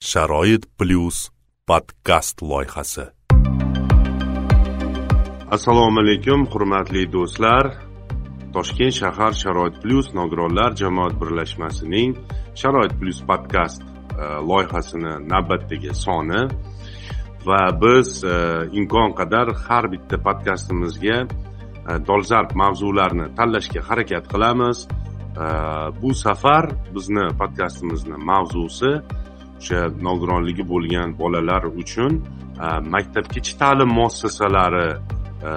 sharoit plyus podkast loyihasi. Assalomu alaykum hurmatli do'stlar. Toshkent shahar sharoit plyus nogironlar jamoat birlashmasining sharoit plyus podkast e, loyihasini navbatdagi soni va biz e, imkon qadar har bitta podkastimizga e, dolzarb mavzularni tanlashga harakat qilamiz. Bu safar bizni podkastimizni mavzusi o'sha nogironligi bo'lgan bolalar uchun e, maktabgacha ta'lim muassasalari e,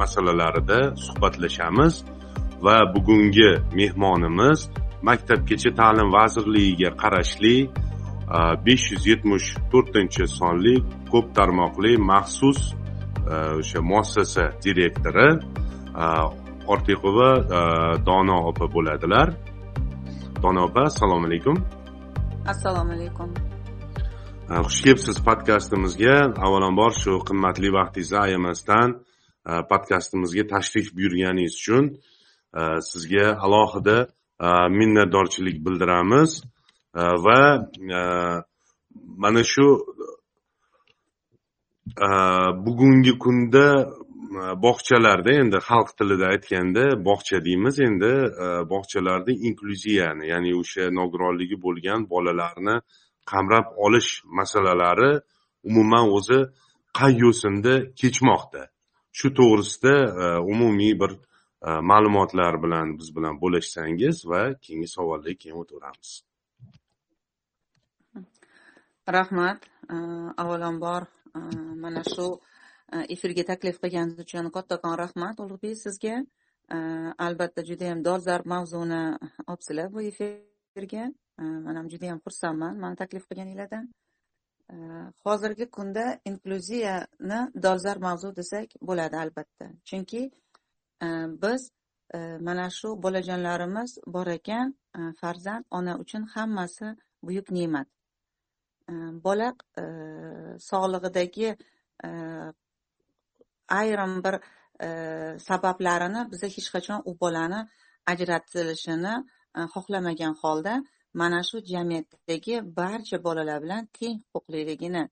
masalalarida suhbatlashamiz va bugungi mehmonimiz maktabgacha ta'lim vazirligiga qarashli e, besh yuz yetmish to'rtinchi sonli ko'p tarmoqli maxsus e, o'sha muassasa direktori ortiqova dono opa bo'ladilar. Dono opa assalomu alaykum. Assalomu alaykum. Xush kelibsiz podkastimizga. Avvalambor shu qimmatli vaqtingizni ayamasdan e, podkastimizga tashrif buyurganingiz uchun e, sizga alohida e, minnatdorchilik bildiramiz. Va mana shu bugungi kunda Э, bog'chalarda endi xalq tilida aytganda bog'cha deymiz. Endi e, bog'chalarda inklyuziyani ya'ni o'sha nogironligi bo'lgan bolalarni qamrab olish masalalari umuman o'zi qay yo'sinda kechmoqda. Shu to'g'risida e, umumiy bir e, ma'lumotlar bilan biz bilan bo'lishsangiz va keyingi savollarga keyin o'taveramiz rahmat. Avvalambor mana shu efirga taklif qilganingiz uchun kattakon rahmat ulug'bek sizga albatta judayam dolzarb mavzuni olibsizlar bu efirga man ham judayam xursandman mani taklif qilganinglardan hozirgi kunda inklyuziyani dolzarb mavzu desak bo'ladi albatta chunki biz mana shu bolajonlarimiz bor ekan farzand ona uchun hammasi buyuk ne'mat bola sog'lig'idagi ayrim bir e, sabablarini biza hech qachon u bolani ajratilishini e, xohlamagan holda mana shu jamiyatdagi barcha bolalar bilan teng huquqliligini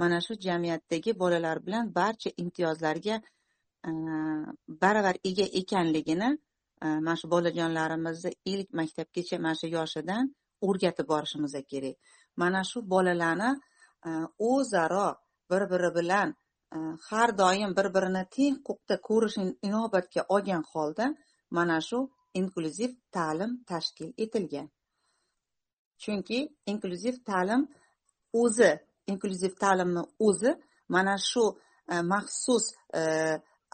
mana shu jamiyatdagi bolalar bilan barcha imtiyozlarga e, baravar ega ekanligini e, mana shu bolajonlarimizni ilk maktabgacha mana shu yoshidan o'rgatib borishimiz kerak. Mana shu bolalarni e, o'zaro bir biri bilan Э, har doim bir birini teng huquqda ko'rishni inobatga olgan holda mana shu inklyuziv ta'lim tashkil etilgan. Chunki inklyuziv ta'lim o'zi inklyuziv ta'limni o'zi mana shu e, maxsus e,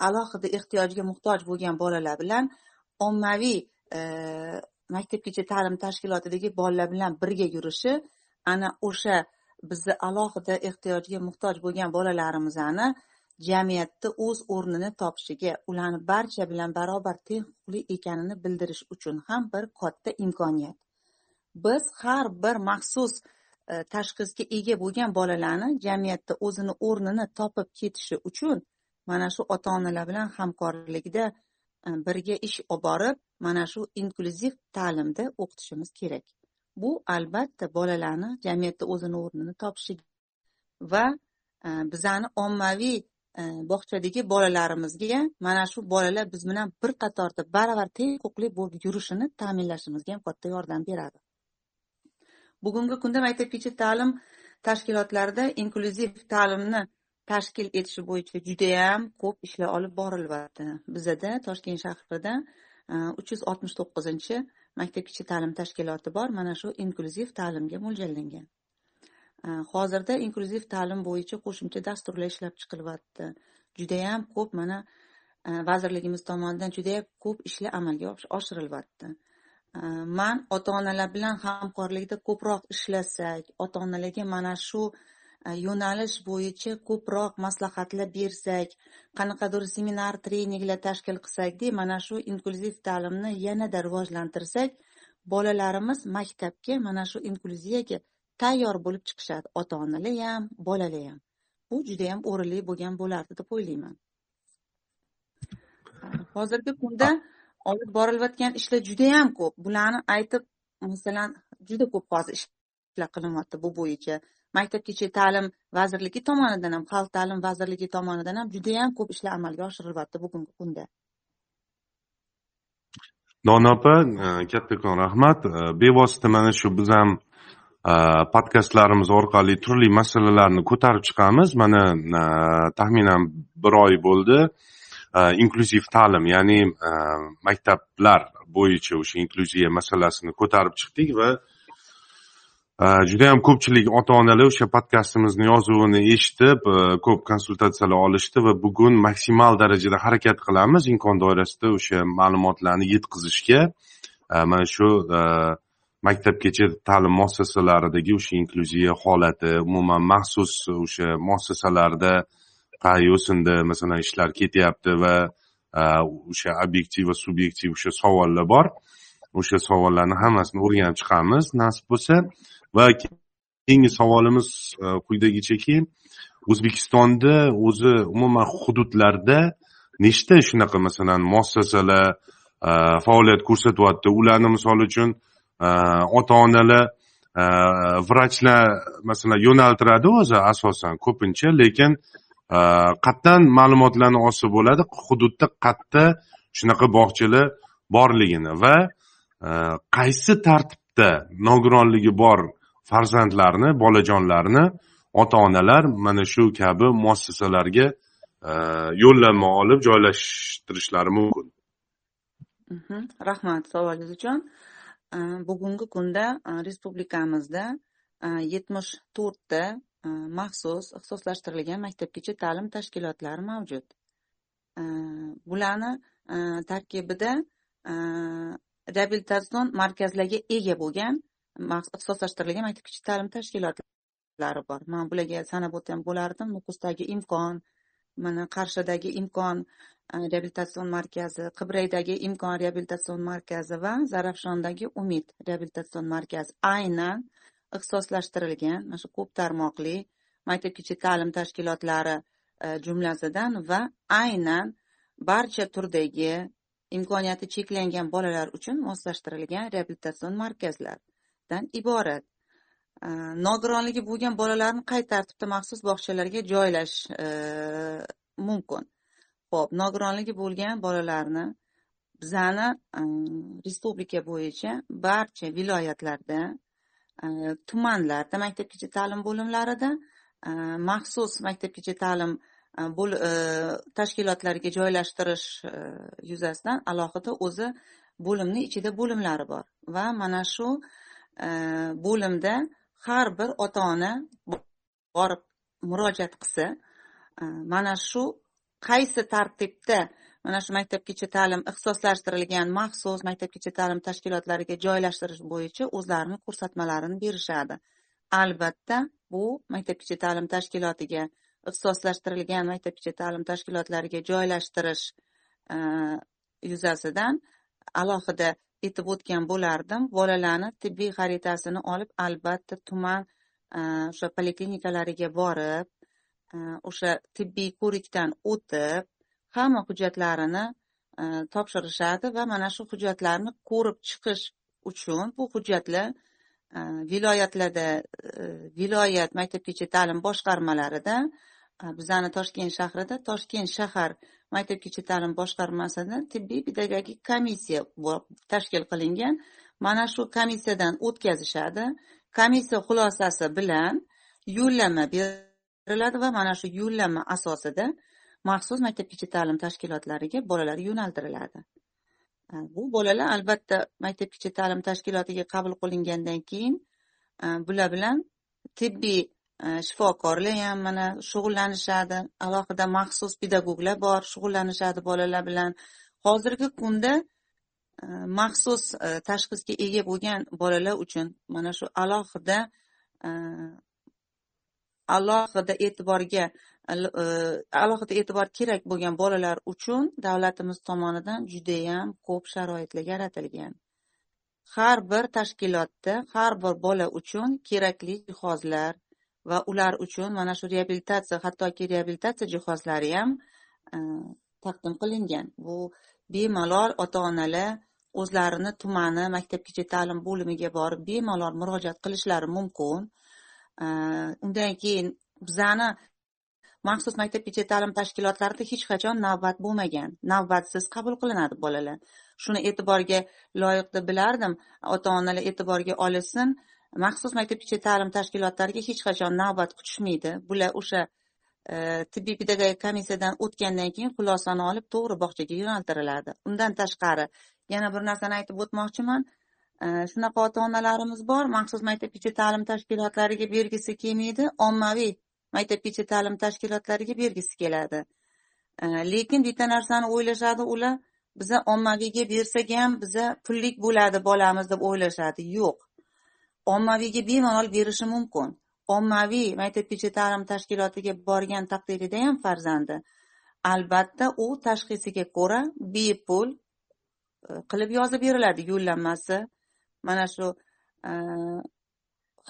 alohida ehtiyojga muhtoj bo'lgan bolalar bilan ommaviy e, maktabgacha ta'lim tashkilotidagi bolalar bilan birga yurishi ana o'sha bizni alohida ehtiyojga muhtoj bo'lgan bolalarimizni jamiyatda o'z o'rnini topishiga ularni barcha bilan barobar teng huquqli ekanini bildirish uchun ham bir katta imkoniyat. Biz har bir maxsus e, tashxisga ega bo'lgan bolalarni jamiyatda o'zini o'rnini topib ketishi uchun mana shu ota onalar bilan hamkorlikda e, birga ish olib borib mana shu inklyuziv ta'limda o'qitishimiz kerak. Bu albatta bolalarni jamiyatda o'zini o'rnini topishi va e, bizani ommaviy e, bog'chadagi bolalarimizga mana shu bolalar biz bilan bir qatorda baravar teng huquqli bo'lib yurishini ta'minlashimizga ham katta yordam beradi. Bugungi kunda maktabgacha ta'lim tashkilotlarida inklyuziv ta'limni tashkil etish bo'yicha judayam ko'p ishlar olib borilyapti bizada toshkent shahrida e, uch yuz oltmish to'qqizinchi maktabgacha ta'lim tashkiloti bor mana shu inklyuziv ta'limga mo'ljallangan. Hozirda inklyuziv ta'lim bo'yicha qo'shimcha dasturlar ishlab chiqilyapti. Judayam ko'p mana vazirligimiz tomonidan judayam ko'p ishlar amalga oshirilyapti. Man ota onalar bilan hamkorlikda ko'proq ishlasak ota onalarga mana shu Э, yo'nalish bo'yicha ko'proq maslahatlar bersak qanaqadir seminar treninglar tashkil qilsakda mana shu inklyuziv ta'limni yanada rivojlantirsak bolalarimiz maktabga mana shu inklyuziyaga tayyor bo'lib chiqishadi. Ota onalar ham bolalar ham. Bu judayam o'rinli bo'lgan bo'lardi deb o'ylayman. Hozirgi kunda olib borilayotgan ishlar judayam ko'p. Bularni aytib masalan juda ko'p hozir ishlar qilinyapti bu bo'yicha. Maktabgacha ta'lim vazirligi tomonidan ham xalq ta'lim vazirligi tomonidan ham judayam ko'p ishlar amalga oshirilyapti bugungi kunda. Dona opa e, kattakon rahmat. E, bevosita mana shu biz ham e, podkastlarimiz orqali turli masalalarni ko'tarib chiqamiz. Mana taxminan bir oy bo'ldi. Inklyuziv ta'lim ya'ni maktablar bo'yicha o'sha inklyuziya masalasini ko'tarib chiqdik va Э, juda ham ko'pchilik ota onalar o'sha podkastimizni yozuvini eshitib e, ko'p konsultatsiyalar olishdi va bugun maksimal darajada harakat qilamiz imkon doirasida o'sha ma'lumotlarni yetkazishga. E, mana shu e, maktabgacha ta'lim muassasalaridagi o'sha inklyuziya holati umuman maxsus o'sha muassasalarda qay yo'sinda masalan ishlar ketyapti va o'sha obyektiv va subyektiv o'sha savollar bor. O'sha savollarni hammasini o'rganib chiqamiz. Nasib bo'lsa va keyingi savolimiz e, quyidagichaki o'zbekistonda o'zi umuman hududlarda nechta shunaqa masalan muassasalar e, faoliyat ko'rsatyapti ularni misol uchun e, ota onalar vrachlar masalan yo'naltiradi o'zi asosan ko'pincha lekin qayerdan ma'lumotlarni olsa bo'ladi hududda qayerda shunaqa bog'chalar borligini va qaysi tartibda nogironligi bor farzandlarni bolajonlarni ota onalar mana shu kabi muassasalarga e, yo'llanma olib joylashtirishlari mumkin. Mhm. rahmat savolingiz uchun. E, bugungi kunda e, respublikamizda yetmish to'rtta maxsus ixtisoslashtirilgan maktabgacha ta'lim tashkilotlari mavjud. Bularni tarkibida reabilitatsion markazlarga ega bo'lgan ixtisoslashtirilgan maktabgacha ta'lim tashkilotlari bor. Man bularga sanab o'tgan bo'lardim. Nukusdagi imkon mana qarshidagi imkon e, reabilitatsion markazi qibraydagi imkon reabilitatsion markazi va zarafshondagi umid reabilitatsion markazi aynan ixtisoslashtirilgan mana shu ko'p tarmoqli maktabgacha ta'lim tashkilotlari e, jumlasidan va aynan barcha turdagi imkoniyati cheklangan bolalar uchun moslashtirilgan reabilitatsion markazlar. Dan iborat. Nogironligi bo'lgan bolalarni qay tartibda maxsus bog'chalarga joylash mumkin. Ho'p nogironligi bo'lgan bolalarni bizani respublika bo'yicha barcha viloyatlarda tumanlarda maktabgacha ta'lim bo'limlarida maxsus maktabgacha ta'lim tashkilotlariga joylashtirish yuzasidan alohida o'zi bo'limni ichida bo'limlari bor. Va mana shu Э, bo'limda har bir ota ona borib murojaat qilsa e, mana shu qaysi tartibda mana shu maktabgacha ta'lim ixtisoslashtirilgan maxsus maktabgacha ta'lim tashkilotlariga joylashtirish bo'yicha o'zlarini ko'rsatmalarini berishadi. Albatta bu maktabgacha ta'lim tashkilotiga ixtisoslashtirilgan maktabgacha ta'lim tashkilotlariga joylashtirish e, yuzasidan alohida aytib o'tgan bo'lardim. Bolalarni tibbiy xaritasini olib albatta tuman e, o'sha poliklinikalariga borib e, o'sha tibbiy ko'rikdan o'tib hamma hujjatlarini e, topshirishadi va mana shu hujjatlarni ko'rib chiqish uchun bu hujjatlar viloyatlarda viloyat maktabgacha ta'lim boshqarmalarida bizani toshkent shahrida toshkent shahar maktabgacha ta'lim boshqarmasidan tibbiy pedagogik komissiya tashkil qilingan. Mana shu komissiyadan o'tkazishadi. Komissiya xulosasi bilan yo'llanma beriladi va mana shu yo'llanma asosida maxsus maktabgacha ta'lim tashkilotlariga bolalar yo'naltiriladi. Bu bolalar albatta maktabgacha ta'lim tashkilotiga qabul qilingandan keyin bular bilan tibbiy Э, shifokorlar ham mana shug'ullanishadi. Alohida maxsus pedagoglar bor shug'ullanishadi bolalar bilan. Hozirgi kunda e, maxsus e, tashxisga ega bo'lgan bolalar uchun mana shu alohida e, alohida e'tiborga alohida e'tibor kerak bo'lgan bolalar uchun davlatimiz tomonidan judayam ko'p sharoitlar yaratilgan. Har bir tashkilotda har bir bola uchun kerakli jihozlar va ular uchun mana shu reabilitatsiya hattoki reabilitatsiya jihozlari ham e, taqdim qilingan. Bu bemalol ota onalar o'zlarini tumani maktabgacha ta'lim bo'limiga borib bemalol murojaat qilishlari mumkin. E, undan keyin bizani maxsus maktabgacha ta'lim tashkilotlarida hech qachon navbat bo'lmagan. Navbatsiz qabul qilinadi bolalar. Shuni e'tiborga loyiq deb bilardim. Ota onalar e'tiborga olishsin maxsus maktabgacha ta'lim tashkilotlariga hech qachon navbat kutishmaydi. Bular o'sha e, tibbiy pedagogik komissiyadan o'tgandan keyin xulosani olib to'g'ri bog'chaga yo'naltiriladi. Undan tashqari yana bir narsani aytib o'tmoqchiman. E, shunaqa ota onalarimiz bor. Maxsus maktabgacha ta'lim tashkilotlariga bergisi kelmaydi. Ommaviy maktabgacha ta'lim tashkilotlariga bergisi keladi. E, lekin bitta narsani o'ylashadi ular. Biza ommaviyga bersak ham biza pullik bo'ladi bolamiz deb o'ylashadi. Yo'q. Ommaviyga bemalol berishi mumkin. Ommaviy maktabgacha ta'lim tashkilotiga borgan taqdirida ham farzandi. Albatta u tashxisiga ko'ra bepul e, qilib yozib beriladi yo'llanmasi. Mana shu e,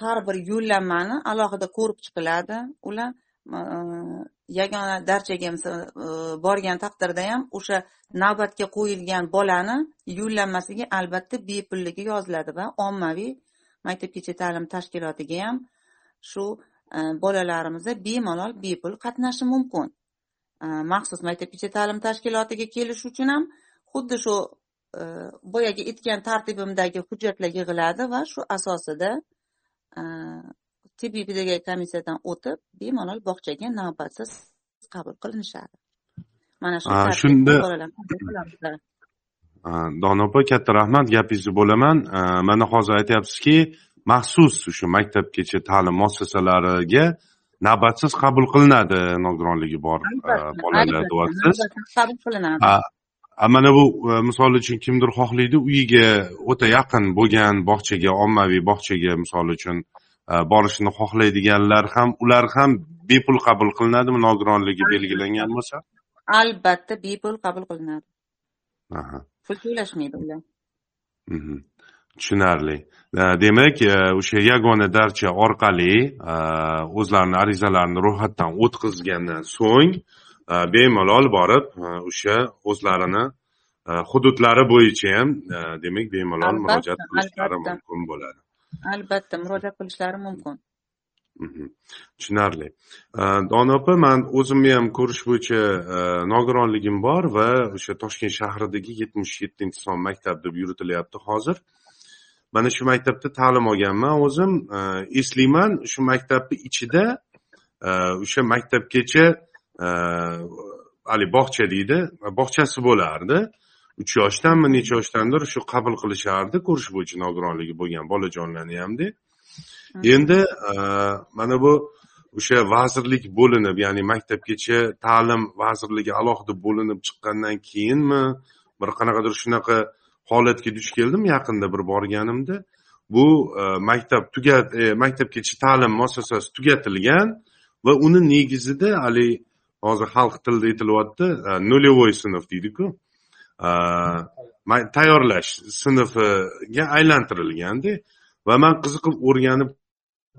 har bir yo'llanmani alohida ko'rib chiqiladi. Ular e, yagona darchaga borgan taqdirda ham o'sha navbatga qo'yilgan bolani yo'llanmasiga albatta bepulligi yoziladi va ommaviy maktabgacha ta'lim tashkilotiga ham shu e, bolalarimiz bemalol bepul qatnashi mumkin. E, maxsus maktabgacha ta'lim tashkilotiga kelish uchun ham xuddi shu e, boyagi aytgan tartibimdagi hujjatlar yig'iladi va shu asosida tibbiy pedagogik komissiyadan o'tib bemalol bog'chaga navbatsiz qabul qilinishadi. Mana shu shunda dona opa katta rahmat gapingizni bo'laman. Mana hozir aytyapsizki maxsus shu maktabgacha ta'lim muassasalariga navbatsiz qabul qilinadi nogironligi bor bolalar deyapsiz qabul qilinadi. Mana bu misol uchun kimdir xohlaydi uyiga o'ta yaqin bo'lgan bog'chaga ommaviy bog'chaga misol uchun borishni xohlaydiganlar ham ular ham bepul qabul qilinadimi nogironligi belgilangan bo'lsa? Albatta bepul qabul qilinadi pul to'lashmaydi ular mhm. tushunarli demak o'sha yagona darcha orqali o'zlarini arizalarini ro'yxatdan o'tkazgandan so'ng bemalol borib o'sha o'zlarini hududlari bo'yicha ham demak bemalol murojaat qilishlari mumkin bo'ladi albatta murojaat qilishlari mumkin mhm. Tushunarli. Dona opa man o'zimni ham ko'rish bo'yicha э, nogironligim bor va o'sha toshkent shahridagi yetmish yettinchi son maktab deb yuritilyapti hozir. Mana shu maktabda ta'lim olganman o'zim. Э, eslayman shu maktabni ichida э, o'sha maktabgacha haligi bog'cha deydi bog'chasi bo'lardi. Uch yoshdanmi necha yoshdandir shu qabul qilishardi ko'rish bo'yicha nogironligi bo'lgan bolajonlarni hamda endi e, mana bu o'sha vazirlik bo'linib ya'ni maktabgacha ta'lim vazirligi alohida bo'linib chiqqandan keyinmi? Bir qanaqadir shunaqa holatga duch keldim yaqinda bir borganimda? Bu e, maktab tugat e, maktabgacha ta'lim muassasasi tugatilgan va uni negizida haligi hozir xalq tilida aytilyapti нулевой sinf deydiku. Tayyorlash sinfiga aylantirilganda va man qiziqib o'rganib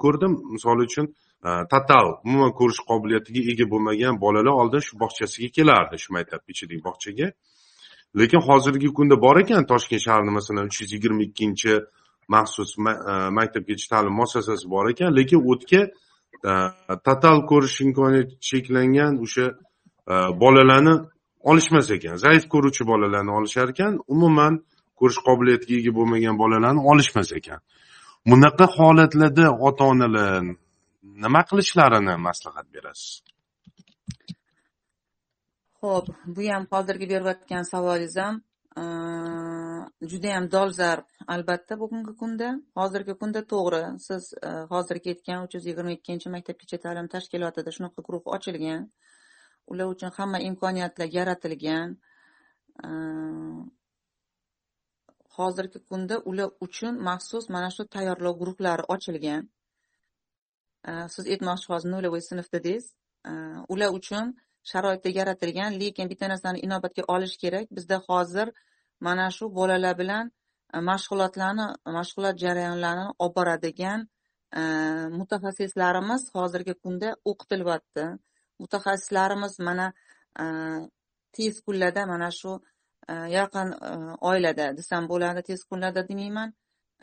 ko'rdim misol uchun e, total umuman ko'rish qobiliyatiga ega bo'lmagan bolalar oldin shu bog'chasiga kelardi shu maktab ichidagi bog'chaga. Lekin hozirgi kunda bor ekan toshkent shahrida masalan uch yuz yigirma ikkinchi maxsus e, maktabgacha ta'lim muassasasi bor ekan lekin u yerga e, total ko'rish imkoniyati cheklangan o'sha bolalarni olishmas ekan. Zaif ko'ruvchi bolalarni olishar ekan umuman ko'rish qobiliyatiga ega bo'lmagan bolalarni olishmas ekan. Bunaqa holatlarda ota onalar nima qilishlarini maslahat berasiz Xo'p, ham hozirgi berayotgan savolingiz ham juda ham dolzarb albatta bugungi kunda. Hozirgi kunda to'g'ri, siz hozirgi aytgan uch yuz yigirma ikkinchi maktabgacha ta'lim tashkilotida shunaqa guruh ochilgan. Ular uchun hamma imkoniyatlar yaratilgan. Hozirgi kunda ular uchun maxsus mana shu tayyorlov guruhlari ochilgan. Siz aytmoqchi hozir нулевой sinf dedingiz. Ular uchun sharoitlar yaratilgan lekin bitta narsani inobatga olish kerak bizda hozir mana shu bolalar bilan e, mashg'ulotlarni mashg'ulot jarayonlarini olib boradigan e, mutaxassislarimiz hozirgi kunda o'qitilyapti mutaxassislarimiz mana e, tez kunlarda mana shu Э, yaqin э, oilada desam bo'ladi tez kunlarda demayman.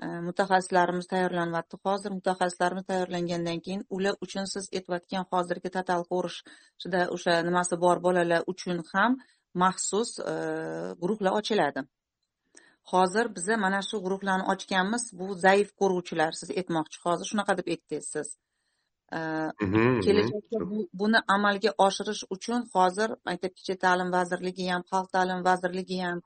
Э, mutaxassislarimiz tayyorlanyapti hozir. Mutaxassislarimiz tayyorlangandan keyin ular uchun siz aytayotgan hozirgi total ko'rishda o'sha nimasi bor bolalar uchun ham maxsus e, guruhlar ochiladi. Hozir biza mana shu guruhlarni ochganmiz. Bu zaif ko'ruvchilar siz aytmoqchi. Hozir shunaqa deb aytdingiz siz kelajakda buni amalga oshirish uchun hozir maktabgacha ta'lim vazirligi ham xalq ta'limi vazirligi ham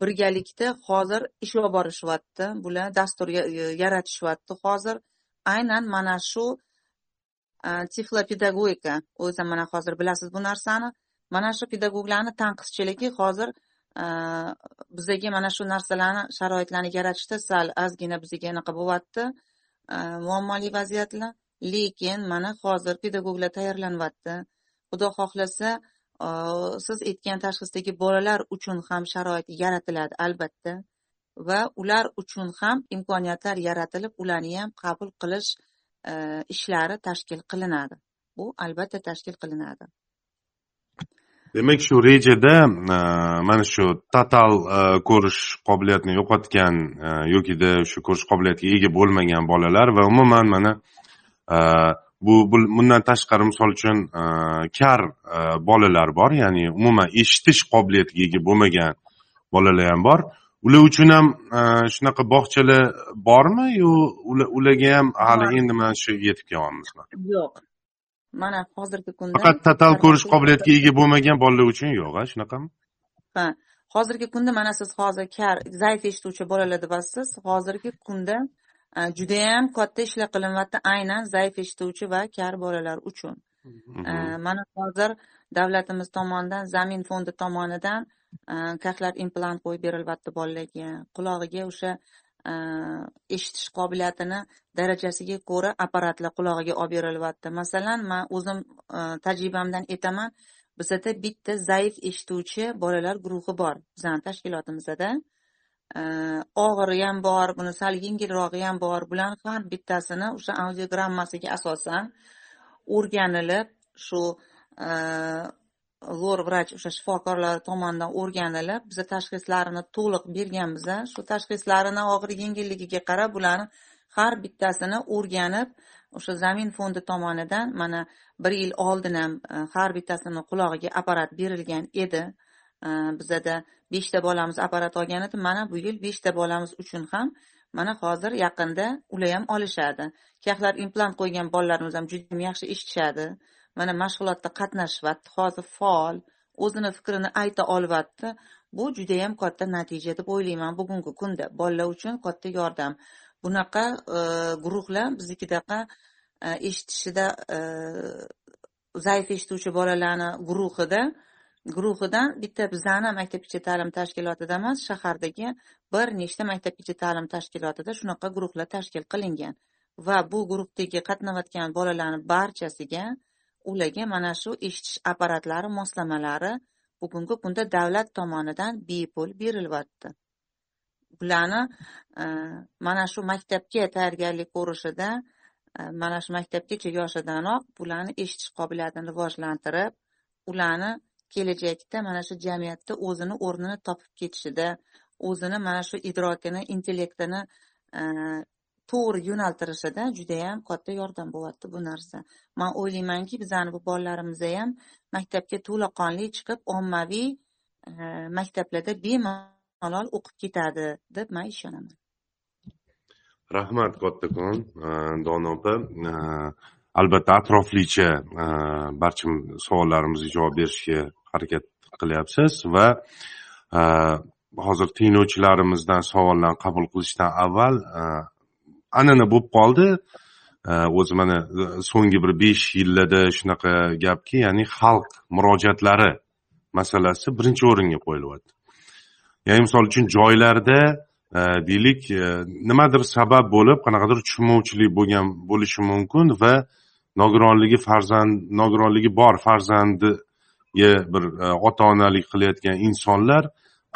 birgalikda hozir ish olib borishyapti bular dastur yaratishyapti hozir aynan mana shu tiflopedagogika o'zi mana hozir bilasiz bu narsani mana shu pedagoglarni tanqidchiligi hozir bizaga mana shu narsalarni sharoitlarni yaratishda sal ozgina bizaga anaqa bo'lyapti muammoli vaziyatlar lekin mana hozir pedagoglar tayyorlanyapti. Xudo xohlasa siz aytgan tashxisdagi bolalar uchun ham sharoit yaratiladi albatta. Va ular uchun ham imkoniyatlar yaratilib ularni ham qabul qilish e, ishlari tashkil qilinadi. Bu albatta tashkil qilinadi. Demak shu rejada e, mana shu total e, ko'rish qobiliyatini yo'qotgan yokida shu ko'rish qobiliyatiga ega bo'lmagan bolalar va umuman mana bu bundan tashqari misol uchun kar bolalar bor ya'ni umuman eshitish qobiliyatiga ega bo'lmagan bolalar ham bor. Ular uchun ham shunaqa bog'chalar bormi yo ularga ham hali endi mana shu yetib kelyapmizmi yo'q. Mana hozirgi kunda faqat total ko'rish qobiliyatiga ega bo'lmagan bolalar uchun yo'q a shunaqami? Ha hozirgi kunda mana siz hozir kar zaif eshituvchi bolalar deyapsiz hozirgi kunda judayam katta ishlar qilinyapti aynan zaif eshituvchi va kar bolalar uchun. Mana hozir davlatimiz tomonidan zamin fondi tomonidan kaklar implant qo'yib berilyapti bolalarga. Qulog'iga o'sha eshitish qobiliyatini darajasiga ko'ra apparatlar qulog'iga olib berilyapti. Masalan man o'zim tajribamdan aytaman bizada bitta zaif eshituvchi bolalar guruhi bor bizani tashkilotimizda Э, og'iri ham bor buni sal yengilrog'i ham bor bularni har bittasini o'sha audiogrammasiga asosan o'rganilib shu e, lor vrach o'sha shifokorlar tomonidan o'rganilib biza tashxislarini to'liq berganmiz shu tashxislarini og'ir yengilligiga qarab bularni har bittasini o'rganib o'sha zamin fondi tomonidan mana bir yil oldin ham e, har bittasini qulog'iga apparat berilgan edi. Bizada beshta bolamiz apparat olgan edi. Mana bu yil beshta bolamiz uchun ham mana hozir yaqinda ular ham olishadi. Kayflar implant qo'ygan bolalarimiz ham juda yaxshi eshitishadi mana mashg'ulotda qatnashyapti. Hozir faol o'zini fikrini ayta olyapti. Bu judayam katta natija deb o'ylayman bugungi kunda. Bolalar uchun katta yordam. Bunaqa e, guruhlar biznikidaqa e, eshitishida e, zaif eshituvchi bolalarni guruhida guruhidan bitta bizani maktabgacha ta'lim tashkilotida emas shahardagi bir nechta maktabgacha ta'lim tashkilotida shunaqa guruhlar tashkil qilingan. Va bu guruhdagi qatnayotgan bolalarni barchasiga ularga mana shu eshitish apparatlari moslamalari bugungi kunda davlat tomonidan bepul berilyapti. Bularni e, mana shu maktabga tayyorgarlik ko'rishida e, mana shu maktabgacha yoshidanoq bularni eshitish qobiliyatini rivojlantirib ularni kelajakda mana shu jamiyatda o'zini o'rnini topib ketishida o'zini mana shu idrokini intellektini e, to'g'ri yo'naltirishida judayam katta yordam bo'lyapti bu narsa. Man o'ylaymanki bizani bu bolalarimiz ham maktabga to'laqonli chiqib ommaviy e, maktablarda bemalol o'qib ketadi deb man ishonaman. Rahmat kattakon dona e, dono opa albatta atroflicha barcha savollarimizga javob berishga harakat qilyapsiz va e, hozir tinglovchilarimizdan savollarni qabul qilishdan avval e, an'ana bo'lib qoldi. E, o'zi mana so'nggi bir besh yillarda shunaqa gapki ya'ni xalq murojaatlari masalasi birinchi o'ringa qo'yilyapti. Ya'ni misol uchun joylarda deylik nimadir sabab bo'lib qanaqadir tushunmovchilik bo'lgan bo'lishi mumkin va nogironligi farzand nogironligi bor farzandi bir e, ota onalik qilayotgan insonlar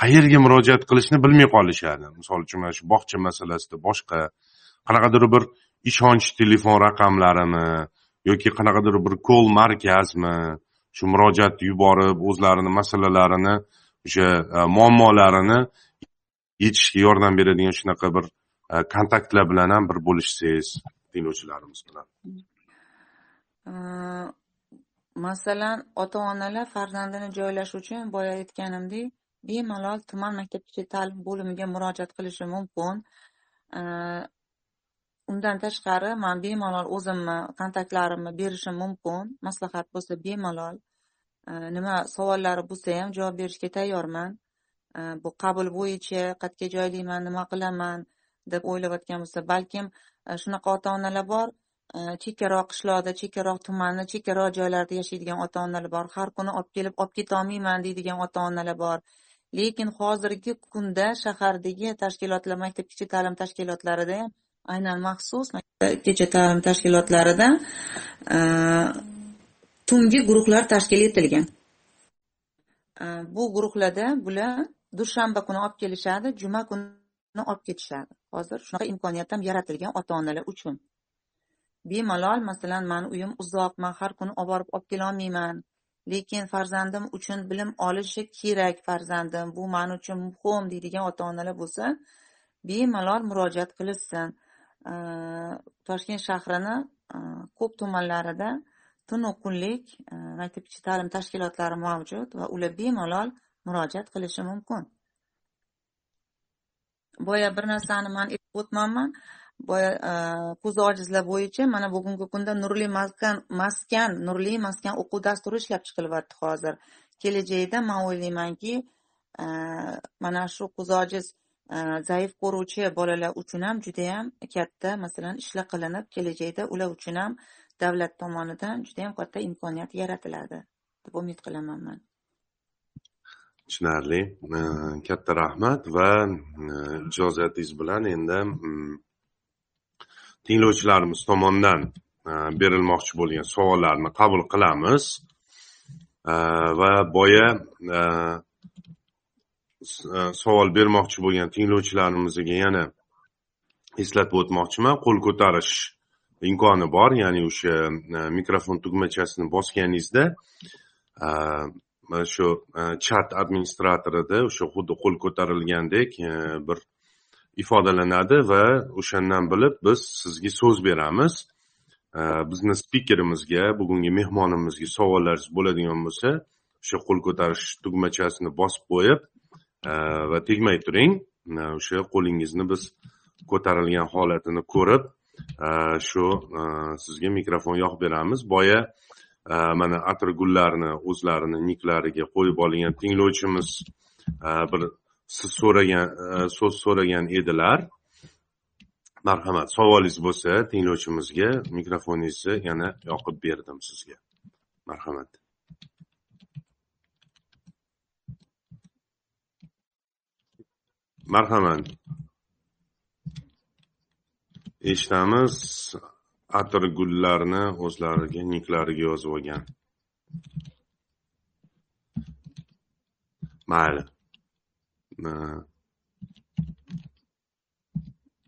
qayerga murojaat qilishni bilmay qolishadi. Misol uchun mana shu bog'cha masalasida boshqa qanaqadir bir ishonch telefon raqamlarimi yoki qanaqadir bir kol markazmi shu murojaat yuborib o'zlarini masalalarini o'sha e, muammolarini yechishga yordam beradigan shunaqa bir e, kontaktlar bilan ham bir bo'lishsangiz tinglovchilarimiz bilan. Masalan ota onalar farzandini joylash uchun boya aytganimdek bemalol tuman maktabgacha ta'lim bo'limiga murojaat qilishi mumkin. Undan tashqari man bemalol o'zimni kontaktlarimni berishim mumkin. Maslahat bo'lsa bemalol. Nima savollari bo'lsa ham javob berishga tayyorman. Bu qabul bo'yicha qayerga joylayman nima qilaman deb o'ylayotgan bo'lsa balkim e, shunaqa ota onalar bor Э, chekkaroq qishloqda chekkaroq tumanda chekkaroq joylarda yashaydigan ota onalar bor. Har kuni olib kelib olib ketolmayman deydigan ota onalar bor. Lekin hozirgi kunda shahardagi tashkilotlar maktabgacha ta'lim tashkilotlarida ham aynan maxsus maktabgacha ta'lim tashkilotlarida e, tungi guruhlar tashkil etilgan. E, bu guruhlarda bular dushanba kuni olib kelishadi juma kuni olib ketishadi. Hozir shunaqa imkoniyat ham yaratilgan ota onalar uchun. Bemalol masalan mani uyim uzoq man har kuni olib borib olib kelolmayman. Lekin farzandim uchun bilim olishi kerak farzandim. Bu man uchun muhim deydigan ota onalar bo'lsa bemalol murojaat qilishsin. Toshkent shahrini ko'p tumanlarida tunu kunlik maktabgacha ta'lim tashkilotlari mavjud va ular bemalol murojaat qilishi mumkin. Boya bir narsani man aytib o'tmanman E, ko'zi ojizlar bo'yicha mana bugungi kunda nurli maskan maskan nurli maskan o'quv dasturi ishlab chiqilyapti hozir. Kelajakda man o'ylaymanki e, mana shu ko'zi ojiz e, zaif ko'ruvchi bolalar uchun ham judayam katta masalan ishlar qilinib kelajakda ular uchun ham davlat tomonidan judayam katta imkoniyat yaratiladi deb umid qilaman man. Tushunarli. Katta rahmat va ijozatingiz bilan endi mm, tinglovchilarimiz tomonidan e, berilmoqchi bo'lgan savollarni qabul qilamiz. E, va boya e, savol bermoqchi bo'lgan tinglovchilarimizga yana eslatib o'tmoqchiman. Qo'l ko'tarish imkoni bor ya'ni o'sha mikrofon tugmachasini bosganingizda mana shu chat administratorida o'sha xuddi qo'l ko'tarilgandek bir ifodalanadi va o'shandan bilib biz sizga so'z beramiz. Bizni spikerimizga bugungi mehmonimizga savollaringiz bo'ladigan bo'lsa o'sha qo'l ko'tarish tugmachasini bosib qo'yib va tegmay turing. O'sha qo'lingizni biz ko'tarilgan holatini ko'rib shu sizga mikrofon yoqib beramiz. Boya mana atirgullarni o'zlarini niklariga qo'yib olgan tinglovchimiz bir siz so'ragan e, so'z so'ragan edilar. Marhamat. Savolingiz bo'lsa tinglovchimizga mikrofoningizni yana yoqib berdim sizga. Marhamat. Marhamat. Eshitamiz atirgullarni o'zlariga niklariga yozib olgan. Mayli.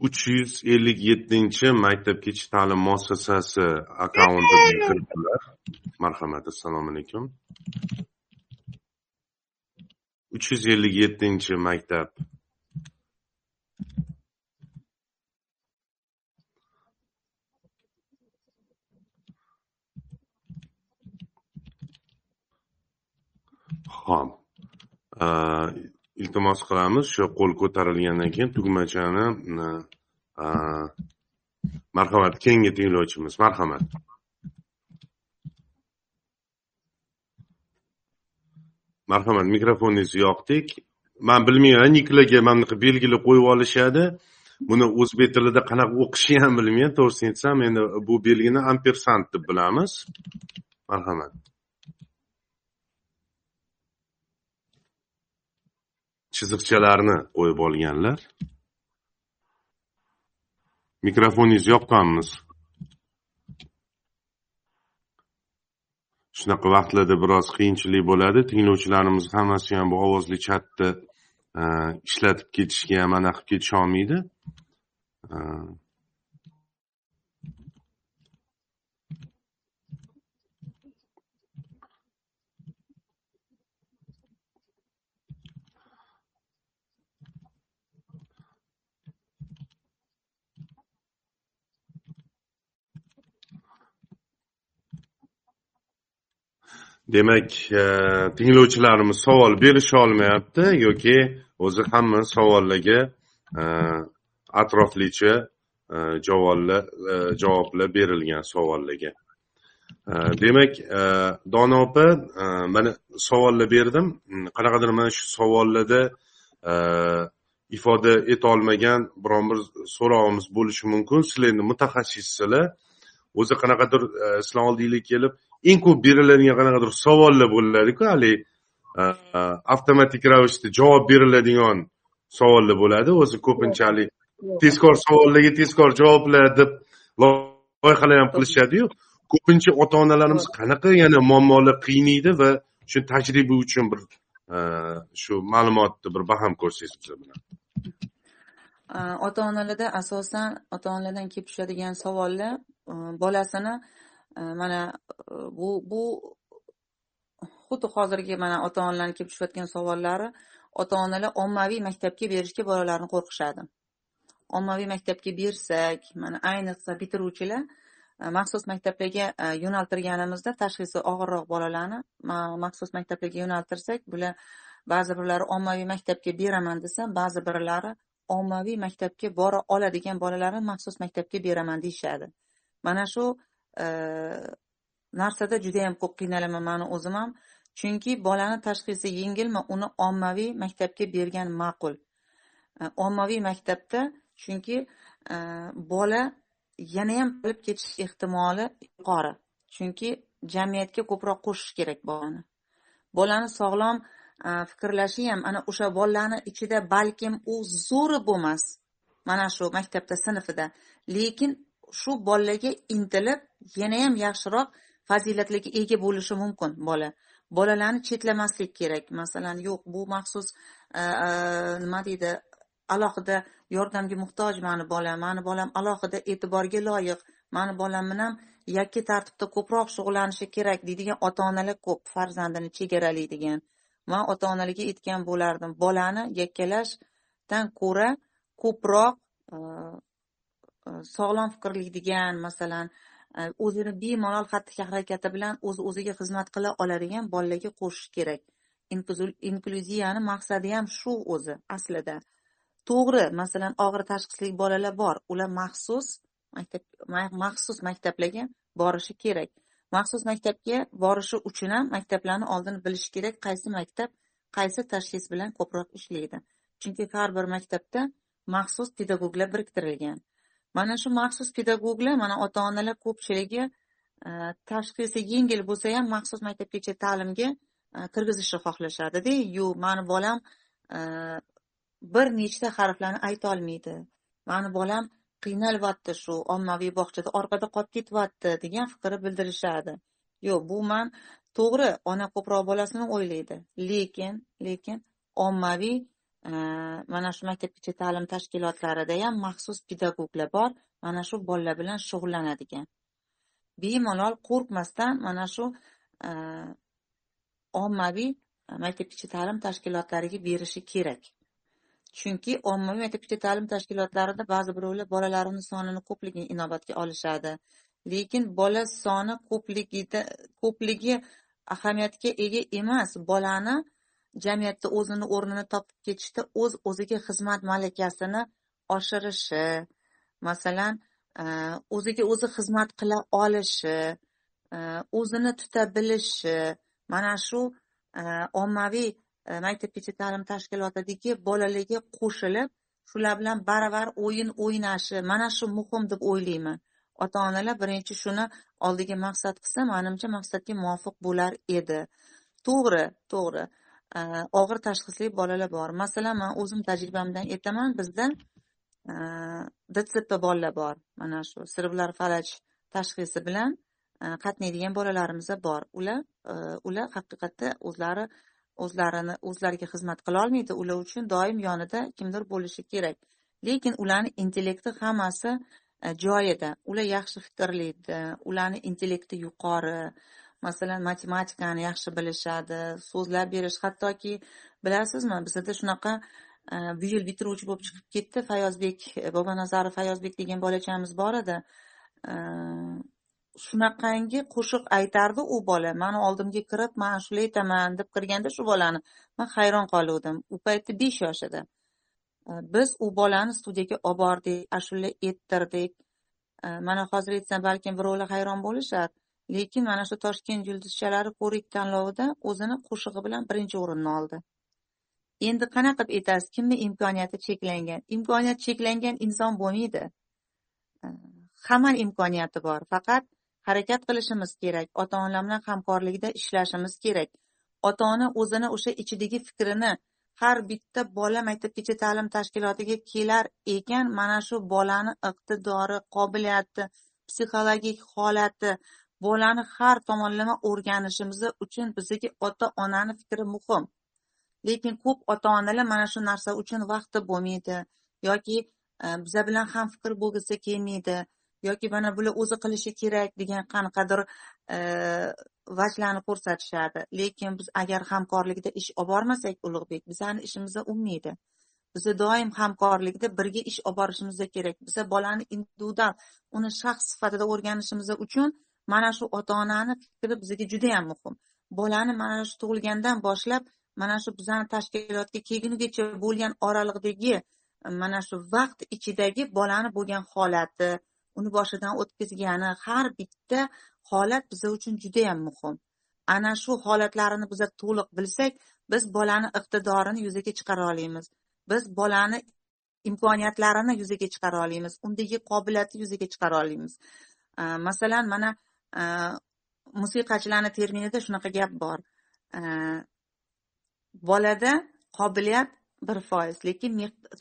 Uch yuz ellik yettinchi maktabgacha ta'lim muassasasi akkauntiga kiribdilar. Marhamat assalomu alaykum. Uch yuz ellik yettinchi maktab ho'p iltimos qilamiz shu qo'l ko'tarilgandan keyin tugmachani marhamat keyingi tinglovchimiz marhamat. Marhamat mikrofoningizni yoqdik man bilmayman niklaga mana bunaqa belgilar qo'yib olishadi. Buni o'zbek tilida qanaqa o'qishni ham bilmayman to'g'risini aytsam endi bu belgini ampersant deb bilamiz. Marhamat. Chiziqchalarni qo'yib olganlar. Mikrofoningizni yoqqanmiz. Shunaqa vaqtlarda biroz qiyinchilik bo'ladi. Tinglovchilarimiz hammasi ham bu ovozli chatni e, ishlatib ketishga ham anaqa qilib ketisholmaydi. E, demak e, tinglovchilarimiz savol berisha olmayapti yoki o'zi hamma savollarga e, atroflicha e, javoblar javoblar berilgan savollarga. Demak dono opa mana savollar berdim. Qanaqadir mana shu savollarda ifoda etolmagan biron bir so'rog'imiz bo'lishi mumkin. Sizlar endi mutaxassissizlar o'zi qanaqadir e, islom oldiylik kelib eng ko'p beriladigan qanaqadir savollar bo'ladiku haligi e, e, avtomatik ravishda javob beriladigan savollar bo'ladi. O'zi ko'pinchalik tezkor savollarga tezkor javoblar deb loyihalar ham qilishadiyu. Ko'pincha ota onalarimiz qanaqa yana muammolar qiynaydi va shu tajriba uchun bir shu ma'lumotni bir baham ko'rsangiz bizlar bilan. Ota onalarda asosan ota onalardan kelib tushadigan savollar bolasini э, mana э, bu bu xuddi hozirgi mana ota onalarni kelib tushayotgan savollari ota onalar ommaviy maktabga berishga bolalarini qo'rqishadi. Ommaviy maktabga bersak mana ayniqsa bitiruvchilar e, maxsus maktablarga e, yo'naltirganimizda tashxisi og'irroq bolalarni maxsus maktablarga yo'naltirsak bular ba'zi birlari ommaviy maktabga beraman desa ba'zi birlari ommaviy maktabga bora oladigan bolalarni maxsus maktabga beraman deyishadi. Mana shu e, narsada judayam ko'p qiynalaman mani o'zim ham. Chunki bolani tashxisi yengilmi uni ommaviy maktabga bergan ma'qul. E, ommaviy maktabda chunki e, bola yanayam qilib ketish ehtimoli yuqori. Chunki jamiyatga ko'proq qo'shish kerak bolani. Bolani sog'lom fikrlashi ham ana o'sha bolalarni ichida balkim u zo'ri bo'lmas. Mana shu maktabda sinfida. Lekin shu bolalarga intilib yanayam yaxshiroq fazilatlarga ega bo'lishi mumkin bola. Bolalarni chetlamaslik kerak. Masalan yo'q bu maxsus e, e, nima deydi alohida yordamga muhtoj mani bolam mani bolam alohida e'tiborga loyiq mani bolam bilan yakka tartibda ko'proq shug'ullanishi kerak deydigan ota onalar ko'p farzandini chegaralaydigan man ota onalarga aytgan bo'lardim bolani yakkalashdan ko'ra ko'proq e, Э, sog'lom sog'lom degan masalan e, o'zini bemalol xatti harakati bilan o'z o'ziga xizmat qila oladigan bolalarga qo'shish kerak. Inklyuziyani maqsadi ham shu o'zi aslida. To'g'ri masalan og'ir tashxisli bolalar bor. Ular maxsus maktab maxsus maktablarga borishi kerak. Maxsus maktabga borishi uchun ham maktablarni oldin bilish kerak qaysi maktab qaysi tashxis bilan ko'proq ishlaydi. Chunki har bir maktabda maxsus pedagoglar biriktirilgan. Mana shu maxsus pedagoglar mana ota onalar ko'pchiligi e, tashxisi yengil bo'lsa ham maxsus maktabgacha ta'limga e, kirgizishni xohlashadida yo'q mani bolam e, bir nechta harflarni aytolmaydi mani bolam qiynalyapti shu ommaviy bog'chada orqada qolib ketyapti degan fikrni bildirishadi. Yo'q bu man to'g'ri ona ko'proq bolasini o'ylaydi. Lekin lekin ommaviy Э, mana shu maktabgacha ta'lim tashkilotlarida ham maxsus pedagoglar bor. Mana shu bolalar bilan shug'ullanadigan. Bemalol qo'rqmasdan mana shu e, ommaviy maktabgacha ta'lim tashkilotlariga berishi kerak. Chunki ommaviy maktabgacha ta'lim tashkilotlarida ba'zi birovlar bolalarini sonini ko'pligini inobatga olishadi. Lekin bola soni ko'pligida ko'pligi ahamiyatga ega emas. Bolani jamiyatda o'zini o'rnini topib ketishda o'z o'ziga xizmat malakasini oshirishi masalan e, o'ziga o'zi xizmat qila olishi e, o'zini tuta bilishi. Mana shu e, ommaviy maktabgacha ta'lim tashkilotidagi bolalarga qo'shilib shular bilan baravar o'yin o'ynashi. Mana shu muhim deb o'ylayman. Ota onalar birinchi shuni oldiga maqsad qilsa manimcha maqsadga muvofiq bo'lar edi. To'g'ri to'g'ri. Э, og'ir tashxisli bolalar bor. Masalan man o'zim tajribamdan aytaman bizda e, dtsp bolalar bor. Mana shu sirvlar falaj tashxisi bilan e, qatnaydigan bolalarimiz bor. Ular e, ular haqiqatda o'zlari o'zlarini o'zlariga xizmat qilolmaydi ular uchun doim yonida kimdir bo'lishi kerak. Lekin ularni intellekti hammasi joyida ular yaxshi fikrlaydi ularni intellekti yuqori masalan matematikani yaxshi bilishadi so'zlab berish. Hattoki bilasizmi bizada shunaqa e, bu yil bitiruvchi bo'lib chiqib ketdi. Fayozbek e, bobonazarov fayozbek degan bolachamiz bor edi. E, shunaqangi qo'shiq aytardi u bola. Mani oldimga kirib man shuni aytaman deb kirganda shu bolani man hayron qoluvdim. U paytda besh yosh edi. Biz u bolani studiyaga olib bordik ashula ettirdik. Mana hozir aytsam balkim birovlar hayron bo'lishar. Lekin mana shu toshkent yulduzchalari ko'rik tanlovida o'zini qo'shig'i bilan birinchi o'rinni oldi. Endi qanaqa qilib aytasiz kimni imkoniyati cheklangan? Imkoniyati cheklangan inson bo'lmaydi. Hammani imkoniyati bor faqat harakat qilishimiz kerak ota ona bilan hamkorlikda ishlashimiz kerak. Ota ona o'zini o'sha ichidagi fikrini har bitta bola maktabgacha ta'lim tashkilotiga kelar ekan mana shu bolani iqtidori qobiliyati psixologik holati bolani har tomonlama o'rganishimiz uchun bizga ota onani fikri muhim. Lekin ko'p ota onalar mana shu narsa uchun vaqti bo'lmaydi yoki e, biza bilan ham fikr bo'lgisi kelmaydi yoki mana bular o'zi qilishi kerak degan qanaqadir e, vajlarni ko'rsatishadi. Lekin biz agar hamkorlikda ish olib bormasak ulug'bek bizani ishimiz unmaydi. Biz doim hamkorlikda birga ish olib borishimiz kerak. Biza bolani individual uni shaxs sifatida o'rganishimiz uchun mana shu ota onani fikri bizga juda yam muhim. Bolani mana shu tug'ilgandan boshlab mana shu bizani tashkilotga kelgunigacha bo'lgan oraliqdagi mana shu vaqt ichidagi bolani bo'lgan holati uni boshidan o'tkazgani har bitta holat biz uchun judayam muhim. Ana shu holatlarini biza to'liq bilsak biz bolani iqtidorini yuzaga chiqara olamiz. Biz bolani imkoniyatlarini yuzaga chiqara olamiz. Undagi qobiliyatni yuzaga chiqara olamiz. Masalan mana musiqachilarni terminida shunaqa gap bor. Bolada qobiliyat bir foiz lekin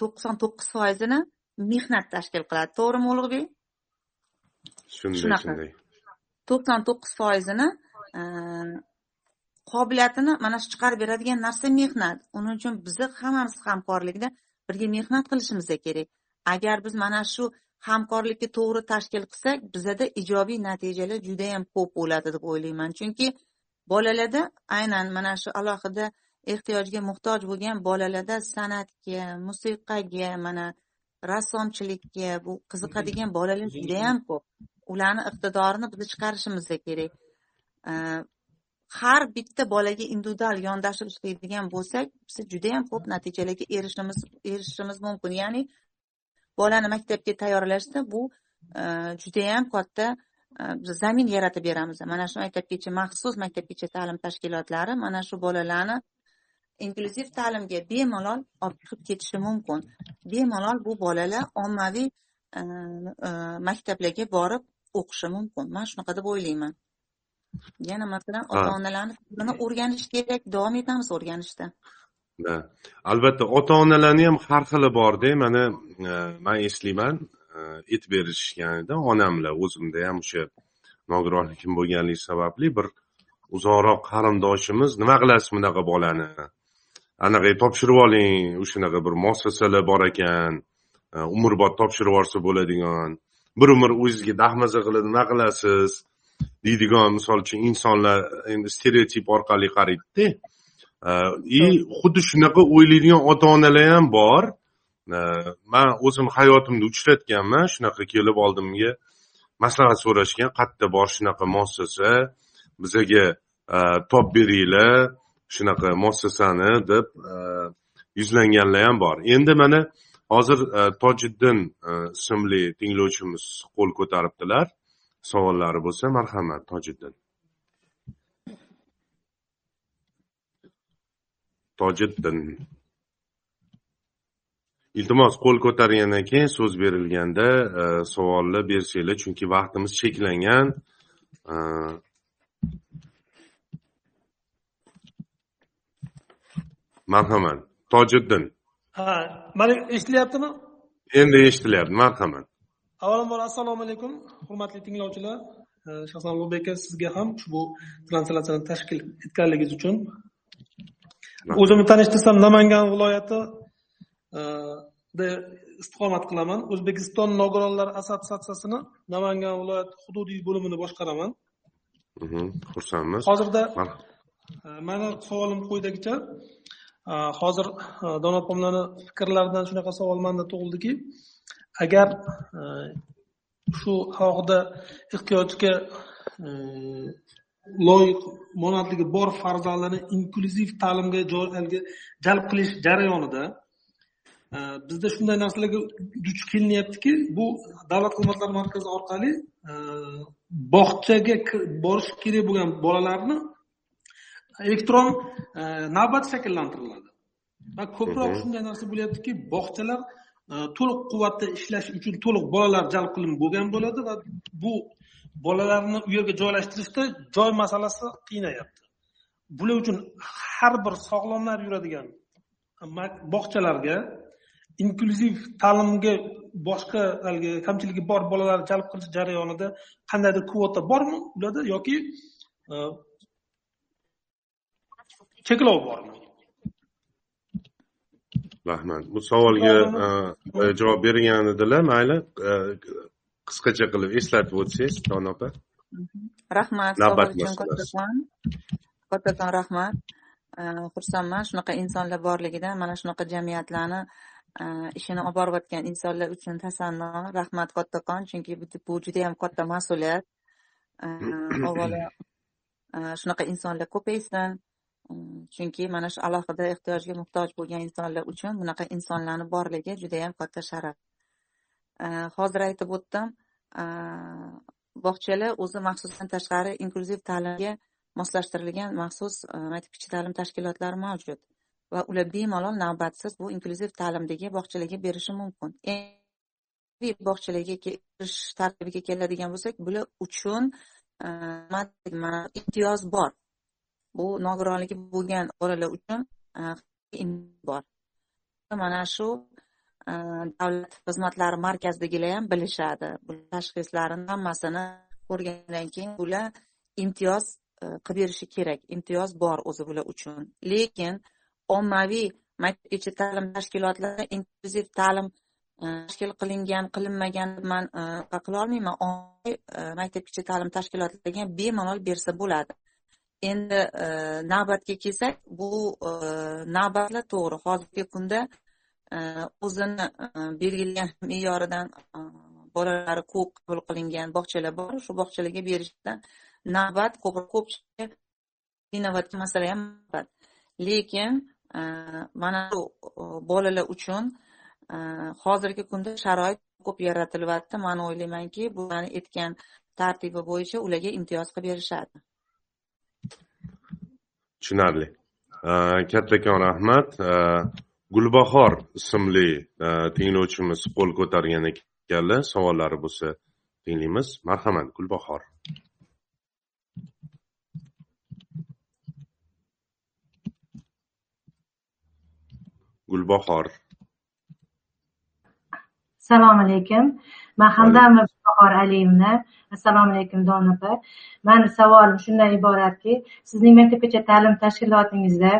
to'qson to'qqiz foizini mehnat tashkil qiladi. To'g'rimi ulug'bek? Shunday shunaqa. to'qson to'qqiz foizini e, qobiliyatini mana shu chiqarib beradigan narsa mehnat. Uning uchun bizni hammamiz hamkorlikda birga mehnat qilishimiz kerak. Agar biz mana shu hamkorlikni to'g'ri tashkil qilsak bizada ijobiy natijalar judayam ko'p bo'ladi deb o'ylayman. Chunki bolalarda aynan mana shu alohida ehtiyojga muhtoj bo'lgan bolalarda san'atga musiqaga mana rassomchilikka bu qiziqadigan bolalar judayam ko'p. Ularni iqtidorini biz chiqarishimiz kerak. Har bitta bolaga individual yondashib ishlaydigan bo'lsak biz judayam ko'p natijalarga erishishimiz erishishimiz mumkin. Ya'ni bolani maktabga tayyorlashda bu e, judayam katta e, zamin yaratib beramiz. Mana shu maktabgacha maxsus maktabgacha ta'lim tashkilotlari mana shu bolalarni inklyuziv ta'limga bemalol olib chiqib ketishi mumkin. Bemalol bu bolalar ommaviy e, maktablarga borib o'qishi mumkin. Man shunaqa deb o'ylayman. Yana masalan ota onalarni fikrini o'rganish kerak davom etamiz o'rganishda albatta ota onalarni ham har xili borda mana e, man eslayman e, aytib berishganida onamlar o'zimda ham o'sha nogironligim bo'lganligi sababli bir uzoqroq qarindoshimiz nima qilasiz bunaqa bolani? Anaqa topshirib oling o'shanaqa bir muassasalar bor ekan e, umrbod topshirib yuborsa bo'ladigan bir umr o'zizga dahmaza qilib nima qilasiz? Deydigan misol uchun insonlar endi stereotip orqali qaraydida. И xuddi shunaqa o'ylaydigan ota onalar ham bor man o'zim hayotimda uchratganman shunaqa kelib oldimga maslahat so'rashgan qayerda bor shunaqa muassasa bizaga top beringlar shunaqa muassasani deb yuzlanganlar ham bor endi mana hozir tojiddin ismli tinglovchimiz qo'l ko'taribdilar savollari bo'lsa marhamat tojiddin tojiddin iltimos qo'l ko'targandan keyin so'z berilganda e, savolni bersanglar chunki vaqtimiz cheklangan. Marhamat. Tojiddin ha mana eshitilyaptimi? Endi eshitilyapti. Marhamat. Avvalambor assalomu alaykum hurmatli tinglovchilar. Shaxsan ulug'bek aka sizga ham ushbu translyatsiyani tashkil etganligingiz uchun o'zimni tanishtirsam namangan viloyati da istiqomat qilaman. O'zbekiston nogironlar assotsiatsiyasini namangan viloyati hududiy bo'limini boshqaraman. Xursandmiz. Hozirda mani savolim quyidagicha hozir dono opamlarni fikrlaridan shunaqa savol manda tug'ildiki agar shu alohida ehtiyojga e, loyiq monandligi bor farzandlarni inklyuziv ta'limga jalb qilish jarayonida e, bizda shunday narsalarga duch kelinyaptiki bu davlat xizmatlari markazi orqali e, bog'chaga borish kerak bo'lgan bolalarni elektron navbat shakllantiriladi. Va ko'proq shunday narsa bo'lyaptiki bog'chalar to'liq quvvatda ishlash uchun to'liq bolalar jalb qilinib bo'lgan bo'ladi va bu bolalarni u yerga joylashtirishda joy masalasi qiynayapti. Bular uchun har bir sog'lomlar yuradigan bog'chalarga inklyuziv ta'limga boshqa haligi kamchiligi bor bolalar jalb qilish jarayonida qandaydir kvota bormi ularda yoki e, cheklov bormi? Rahmat. Bu savolga e, javob bergan edilar. Mayli e, qisqacha qilib eslatib o'tsangiz dono opa. Rahmat savol uchun kattakon kattakon rahmat. Xursandman shunaqa insonlar borligidan mana shunaqa jamiyatlarni ishini olib borayotgan insonlar uchun tasanno. Rahmat kattakon chunki bu judayam katta mas'uliyat. Avvalo shunaqa insonlar ko'paysin. Chunki mana shu alohida ehtiyojga muhtoj bo'lgan insonlar uchun bunaqa insonlarni borligi judayam katta sharaf Э, hozir aytib o'tdim э, bog'chalar o'zi maxsusdan tashqari inklyuziv ta'limga moslashtirilgan maxsus e, maktabgacha kichik ta'lim tashkilotlari mavjud va ular bemalol navbatsiz bu inklyuziv ta'limdagi bog'chalarga berishi mumkin. Bog'chalarga kirish tartibiga keladigan bo'lsak bular uchun e, imtiyoz bor. Bu nogironligi bo'lgan bolalar uchun e, bor. Mana shu Э, davlat xizmatlari markazidagilar ham bilishadi. Bu tashxislarni hammasini ko'rgandan keyin bular imtiyoz e, qilib berishi kerak. Imtiyoz bor o'zi bular uchun. Lekin ommaviy maktabgacha ta'lim tashkilotlari inklyuziv ta'lim e, tashkil qilingan qilinmagan man e, qila olmayman. E, maktabgacha ta'lim tashkilotlariga bemalol bersa bo'ladi. Endi navbatga kelsak bu navbatlar to'g'ri. Hozirgi kunda Э, o'zini э, belgilangan me'yoridan э, bolalar ko'p qabul qilingan bog'chalar bor. Shu bog'chalarga berishda navbat ko'pchilik qiynayotgan masala ham lekin e, mana shu e, bolalar uchun e, hozirgi kunda sharoit ko'p yaratilyapti. Man o'ylaymanki bularni aytgan tartibi bo'yicha ularga imtiyoz qilib berishadi. Tushunarli. Kattakon rahmat gulbahor ismli e, tinglovchimiz qo'l ko'targan ekanlar savollari bo'lsa tinglaymiz. Marhamat gulbahor. Gulbahor. Assalomu alaykum. Man hamdamov gulbahor aliyevna assalomu alaykum dona opa. Mani savolim shundan iboratki sizning maktabgacha ta'lim tashkilotingizda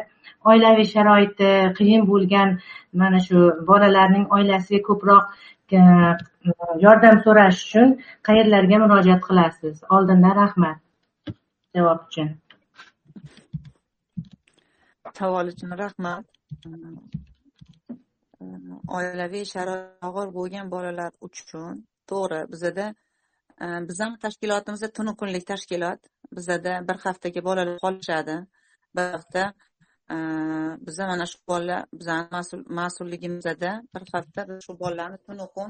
oilaviy sharoiti qiyin bo'lgan mana shu bolalarning oilasiga ko'proq e, yordam so'rash uchun qayerlarga murojaat qilasiz? Oldindan rahmat. Javob uchun. Savol uchun rahmat. Oilaviy sharoiti og'ir bo'lgan bolalar uchun to'g'ri bizada Э, bizani tashkilotimiz tunu kunlik tashkilot bizada bir haftaga bolalar qolishadi. Bir hafta e, biza mana shu bolalar bizani mas'ulligimizda bir hafta biz shu bolalarni tunu kun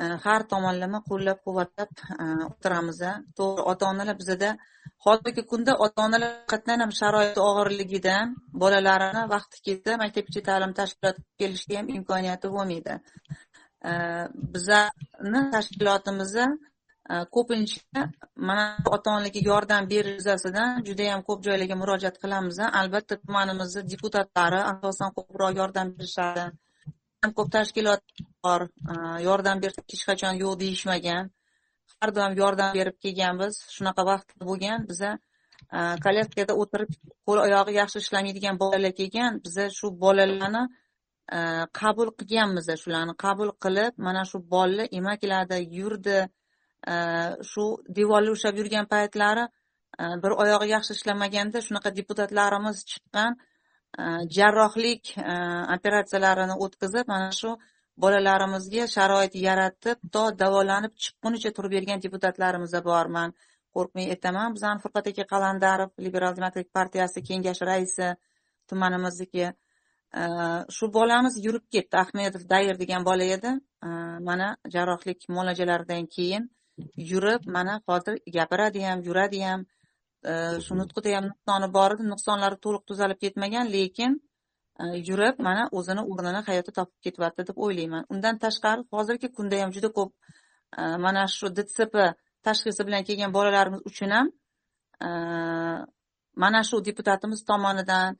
e, har tomonlama qo'llab quvvatlab e, o'tiramiz to'g'ri ota onalar bizada hozirgi kunda ota onalar haqiqatdan ham sharoiti og'irligidan bolalarini vaqti kelsa maktabgacha ta'lim tashkilotiga kelishga ham imkoniyati bo'lmaydi. Bizani tashkilotimizni Э, ko'pincha mana ota onalarga yordam berish yuzasidan judayam ko'p joylarga murojaat qilamiz albatta tumanimizni deputatlari asosan ko'proq yordam berishadi. Ko'p tashkilot bor e, yordam bersak hech qachon yo'q deyishmagan. Har doim yordam berib kelganmiz. Shunaqa vaqt bo'lgan biza e, kolleksiyada o'tirib qo'l oyog'i yaxshi ishlamaydigan bolalar kelgan biza shu bolalarni e, qabul qilganmiz shularni qabul qilib mana shu bolalar emakladi yurdi. Э, shu devorlar ushlab yurgan paytlari э, bir oyog'i yaxshi ishlamaganda shunaqa deputatlarimiz chiqqan э, jarrohlik operatsiyalarini o'tkazib mana shu bolalarimizga sharoit yaratib to davolanib chiqqunicha turib bergan deputatlarimiz borman. Qo'rqmay aytaman bizani furqat aka qalandarov liberal demokratik partiyasi kengashi raisi tumanimizniki e, shu bolamiz yurib ketdi. Ahmedov dayir degan bola edi. E, mana jarrohlik muolajalaridan keyin yurib mana hozir gapiradi ham yuradi ham shu nutqida ham nuqsoni bor edi. Nuqsonlari to'liq tuzalib ketmagan lekin yurib mana o'zini o'rnini hayotda topib ketyapti deb o'ylayman. Undan tashqari hozirgi kunda ham juda ko'p mana shu dtsp tashxisi bilan kelgan bolalarimiz uchun ham mana shu deputatimiz tomonidan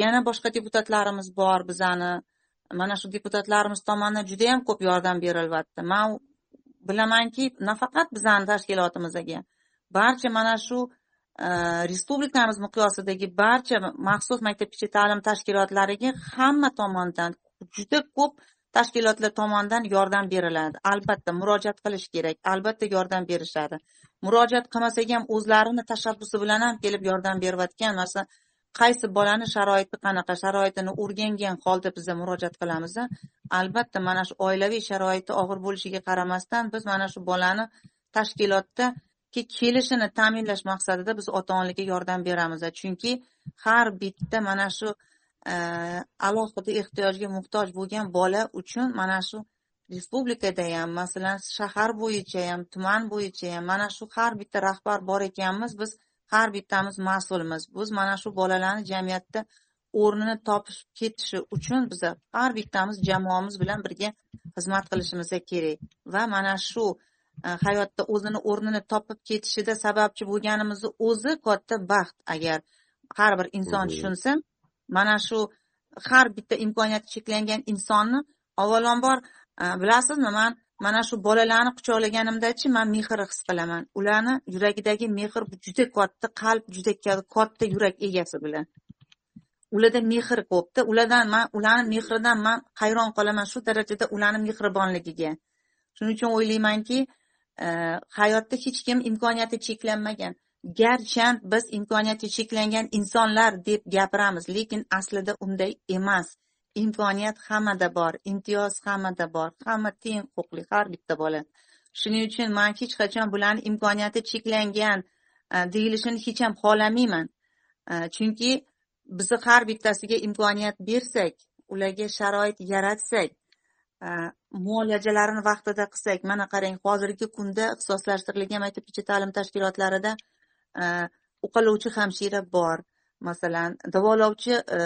yana boshqa deputatlarimiz bor bizani. Mana shu deputatlarimiz tomonidan juda yam ko'p yordam berilyapti. Man bilamanki nafaqat bizani tashkilotimizga barcha mana shu e, respublikamiz miqyosidagi barcha maxsus maktabgacha ta'lim tashkilotlariga hamma tomonidan juda ko'p tashkilotlar tomonidan yordam beriladi. Albatta murojaat qilish kerak albatta yordam berishadi. Murojaat qilmasak ham o'zlarini tashabbusi bilan ham kelib yordam berayotgan masalan qaysi bolani sharoiti qanaqa sharoitini o'rgangan holda biza murojaat qilamiz albatta mana shu oilaviy sharoiti og'ir bo'lishiga qaramasdan biz mana shu bolani tashkilotda kelishini ta'minlash maqsadida biz ota onalarga yordam beramiz chunki har bitta mana shu e, alohida ehtiyojga muhtoj bo'lgan bola uchun mana shu respublikada ham masalan shahar bo'yicha ham tuman bo'yicha ham mana shu har bitta rahbar bor ekanmiz biz har bittamiz mas'ulmiz. Biz mana shu bolalarni jamiyatda o'rnini topib ketishi uchun biza har bittamiz jamoamiz bilan birga xizmat qilishimiz kerak. Va mana shu e, hayotda o'zini o'rnini topib ketishida sababchi bo'lganimizni o'zi katta baxt. Agar har bir inson tushunsa mana shu har bitta imkoniyati cheklangan insonni avvalambor e, bilasizmi man mana shu bolalarni quchoqlaganimdachi man mehr his qilaman. Ularni yuragidagi mehr juda katta qalb juda katta yurak egasi bilan. Ularda mehr ko'pda ulardan man ularni mehridan man hayron qolaman shu darajada ularni mehribonligiga. Shuning uchun o'ylaymanki e, hayotda hech kim imkoniyati cheklanmagan. Garchi biz imkoniyati cheklangan insonlar deb gapiramiz lekin aslida unday emas. Imkoniyat hammada bor imtiyoz hammada bor hamma teng huquqli har bitta bola. Shuning uchun man hech qachon bularni imkoniyati cheklangan e, deyilishini hech ham xohlamayman. E, chunki bizni har bittasiga imkoniyat bersak ularga sharoit yaratsak e, muolajalarini vaqtida qilsak mana qarang hozirgi kunda ixtisoslashtirilgan maktabgacha ta'lim tashkilotlarida uqalovchi hamshira bor. Masalan davolovchi e,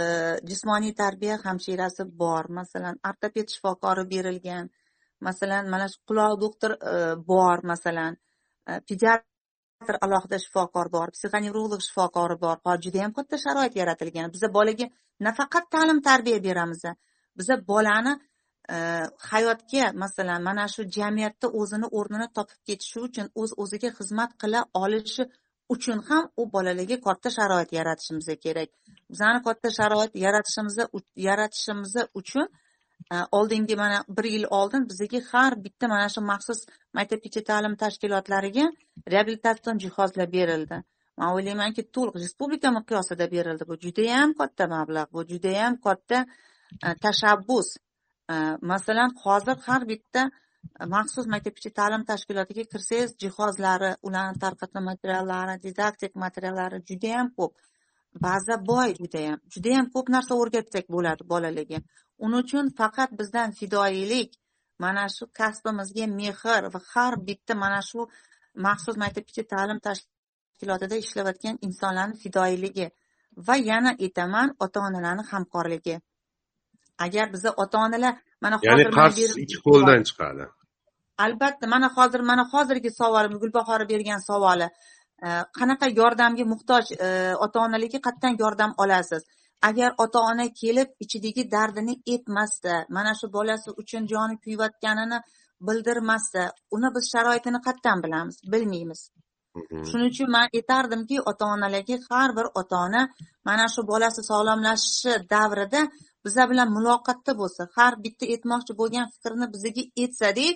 jismoniy tarbiya hamshirasi bor. Masalan ortoped shifokori berilgan. Masalan mana shu quloq doktor e, bor masalan. E, pediatr alohida shifokor bor psixonevrolog shifokori bor. Hozir juda yam katta sharoit yaratilgan. Biza bolaga nafaqat ta'lim tarbiya beramiz. Biza bolani hayotga masalan mana shu jamiyatda o'zini o'rnini topib ketishi uchun o'z o'ziga xizmat qila olishi uchun ham u bolalarga katta sharoit yaratishimiz kerak. Bizani katta sharoit yaratishimiz yaratishimiz uchun e, oldingi mana bir yil oldin bizga har bitta mana shu maxsus maktabgacha ta'lim tashkilotlariga reabilitatsion jihozlar berildi. Man o'ylaymanki to'liq respublika miqyosida berildi. Bu judayam katta mablag' bu judayam katta e, tashabbus. E, masalan hozir har bitta maxsus maktabgacha ta'lim tashkilotiga kirsangiz jihozlari ularni tarqatma materiallari didaktik materiallari judayam ko'p. Baza boy judayam judayam ko'p narsa o'rgatsak bo'ladi bolalarga uning uchun faqat bizdan fidoyilik mana shu kasbimizga mehr va har bitta mana shu maxsus maktabgacha ta'lim tashkilotida ishlayotgan insonlarni fidoyiligi va yana aytaman ota onalarni hamkorligi. Agar biza ota onalar mana ya'ni qarz ikki qo'ldan chiqadi. Albatta mana hozir mana hozirgi savolim gulbahora bergan savoli. E, qanaqa yordamga muhtoj e, ota onalarga qayerdan yordam olasiz? Agar ota ona kelib ichidagi dardini aytmasda mana shu bolasi uchun joni kuyayotganini bildirmasda uni biz sharoitini qayerdan bilamiz bilmaymiz. Shuning uchun man aytardimki ota onalarga har bir ota ona mana shu bolasi sog'lomlashishi davrida bizlar bilan muloqotda bo'lsa har bitta aytmoqchi bo'lgan fikrini bizga aytsada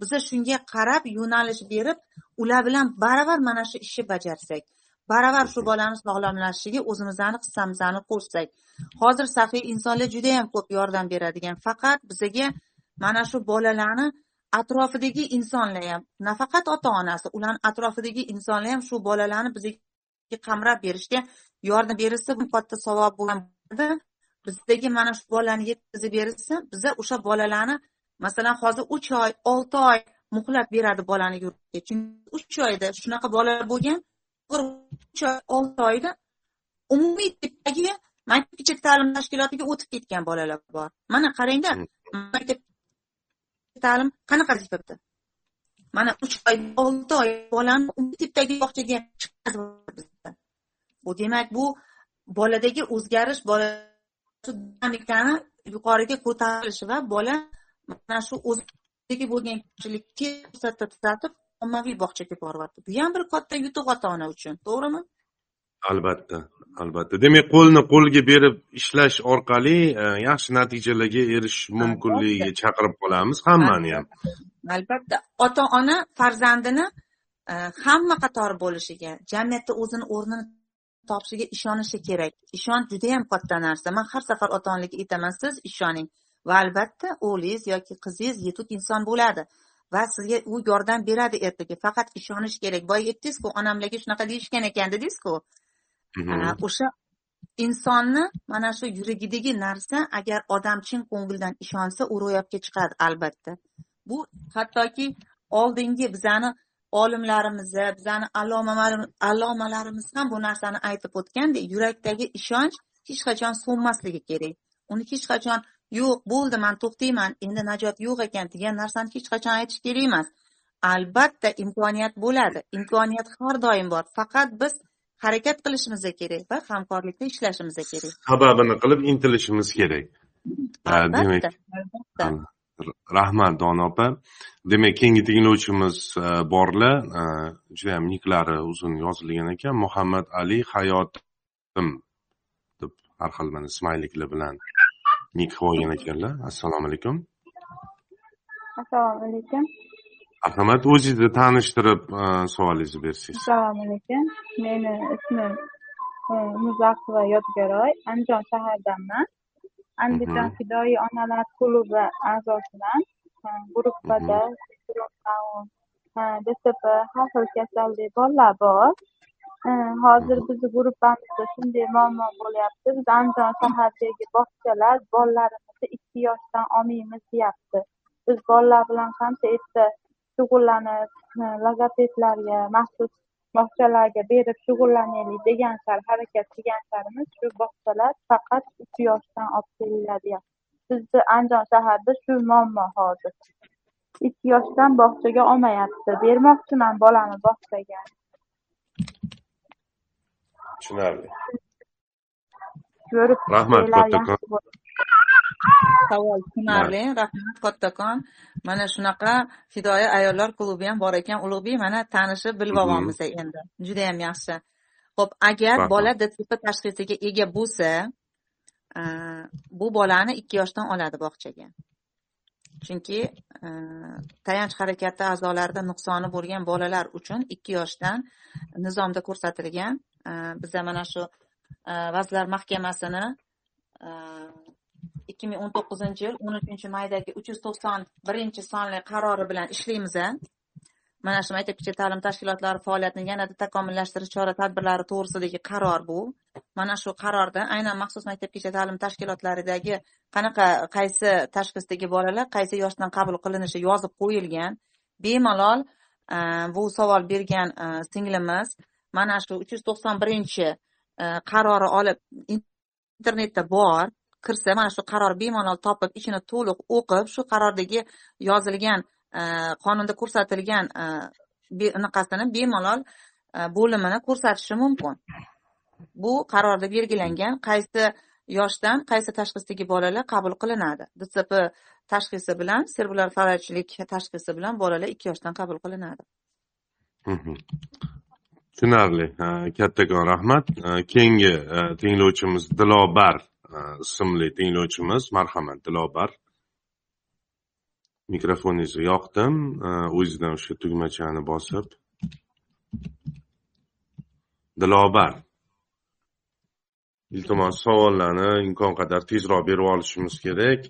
biza shunga qarab yo'nalish berib ular bilan baravar mana shu ishni bajarsak baravar shu bolani sog'lomlashishiga o'zimizni hissamizni qo'shsak. Hozir saxiy insonlar juda yam ko'p yordam beradigan faqat bizaga mana shu bolalarni atrofidagi insonlar ham nafaqat ota onasi ularni atrofidagi insonlar ham shu bolalarni bizga qamrab berishga yordam berilsa bu katta savob bo'lgan bizdagi mana shu bolani yetkazib berishsa biza o'sha bolalarni masalan hozir uch oy olti oy muhlat beradi bolani yurtga. Chunki uch oyda shunaqa bolalar bo'lgan uch oy olti oyda umumiy tipdagi maktabgacha ta'lim tashkilotiga o'tib ketgan bolalar bor. Mana qarangda maktab ta'lim qanaqa vazifada mana uch oy olti oy bolani tipdagi bog'chaga chiqadi bu demak bu boladagi o'zgarish bola dinamikani yuqoriga ko'tarilishi va bola mana shu o'zidagi bo'lgan kamchilikni to'satda tuzatib ommaviy bog'chaga boryapti bu ham bir katta yutuq ota ona uchun to'g'rimi? Albatta albatta. Demak qo'lni qo'lga berib ishlash orqali e, yaxshi natijalarga erishish mumkinligiga chaqirib qolamiz. Hammani ham. Albatta. Ota ona farzandini e, hamma qatori bo'lishiga jamiyatda o'zini o'rnini topishiga ishonishi kerak. Ishonch judayam katta narsa. Man har safar ota onalarga aytaman siz ishoning. Va albatta o'g'lingiz yoki qizingiz yetuk inson bo'ladi. Va sizga u yordam beradi ertaga. Faqat ishonish kerak. Boya aytdingizku onamlarga shunaqa deyishgan ekan dedingizku. Mhm. o'sha insonni mana shu yuragidagi narsa agar odam chin ko'ngildan ishonsa u ro'yobga chiqadi albatta. Bu hattoki oldingi bizani olimlarimiz bizani allomalarimiz ham bu narsani aytib o'tgandek yurakdagi ishonch hech qachon so'nmasligi kerak. Uni hech qachon yo'q bo'ldi man to'xtayman endi najot yo'q ekan degan narsani hech qachon aytish kerak emas. Albatta imkoniyat bo'ladi. Imkoniyat har doim bor. Faqat biz harakat qilishimiz kerak va hamkorlikda ishlashimiz kerak. Sababini qilib intilishimiz kerak. Demak. albatta rahmat dono opa. Demak keyingi tinglovchimiz e, borlar. E, judayam niklari uzun yozilgan ekan. Muhammad ali hayotim deb har xil mana smayliklar bilan nik qilib olgan ekanlar. Assalomu alaykum. Assalomu alaykum. Marhamat o'zingizni tanishtirib e, savolingizni bersangiz. Assalomu alaykum. Meni ismim muzaffa yodgaroy andijon shaharidanman andijon Mhm. fidoyi onalar klubi a'zosiman gruppada dsp har xil kasallik bolalar bor. Hozir bizni gruppamizda shunday muammo bo'lyapti. Biz andijon shahardagi bog'chalar bolalarimizni ikki yoshdan olmaymiz deyapti. Biz bolalar bilan qancha erta shug'ullanib logopedlarga maxsus bog'chalarga berib shug'ullanaylik degan sari harakat qilgan sarimiz shu bog'chalar faqat uch yoshdan olib kelinglar deyapti bizni andijon shaharida shu muammo hozir. Ikki yoshdan bog'chaga olmayapti. Bermoqchiman bolamni bog'chaga. Tushunarli. Ko'rib Rahmat, kattakon. Savol tushunarli rahmat kattakon. Mana shunaqa fidoyi ayollar klubi ham bor ekan. Ulug'bek mana tanishib bilib olganmiz endi. Judayam yaxshi. Ho'p agar bola dtp tashxisiga ega bo'lsa bu bolani ikki yoshdan oladi bog'chaga. Chunki tayanch harakati a'zolarida nuqsoni bo'lgan bolalar uchun ikki yoshdan nizomda ko'rsatilgan biza mana shu vazirlar mahkamasini ikki ming o'n to'qqizinchi yil o'n uchinchi maydagi uch yuz to'qson birinchi sonli qarori bilan ishlaymiz mana shu maktabgacha ta'lim tashkilotlari faoliyatini yanada takomillashtirish chora tadbirlari to'g'risidagi qaror bu. Mana shu qarorda aynan maxsus maktabgacha ta'lim tashkilotlaridagi qanaqa qaysi tashxisdagi bolalar qaysi yoshdan qabul qilinishi yozib qo'yilgan. Bemalol e, bu savol bergan e, singlimiz mana shu uch yuz to'qson birinchi e, qarori olib internetda bor. Kirsa mana shu qaror bemalol topib ichini to'liq o'qib shu qarordagi yozilgan e, qonunda ko'rsatilgan e, anaqasini bemalol e, bo'limini ko'rsatishi mumkin. Bu qarorda belgilangan qaysi yoshdan qaysi tashxisdagi bolalar qabul qilinadi. Dsp tashxisi bilan serbular farajlik tashxisi bilan bolalar ikki yoshdan qabul qilinadi. Mhm. tushunarli. Kattakon rahmat. Keyingi tinglovchimiz dilobar ismli tinglovchimiz marhamat dilobar mikrofoningizni yoqdim o'zidan o'zingizdan o'sha tugmachani bosib dilobar iltimos savollarni imkon qadar tezroq berib olishimiz kerak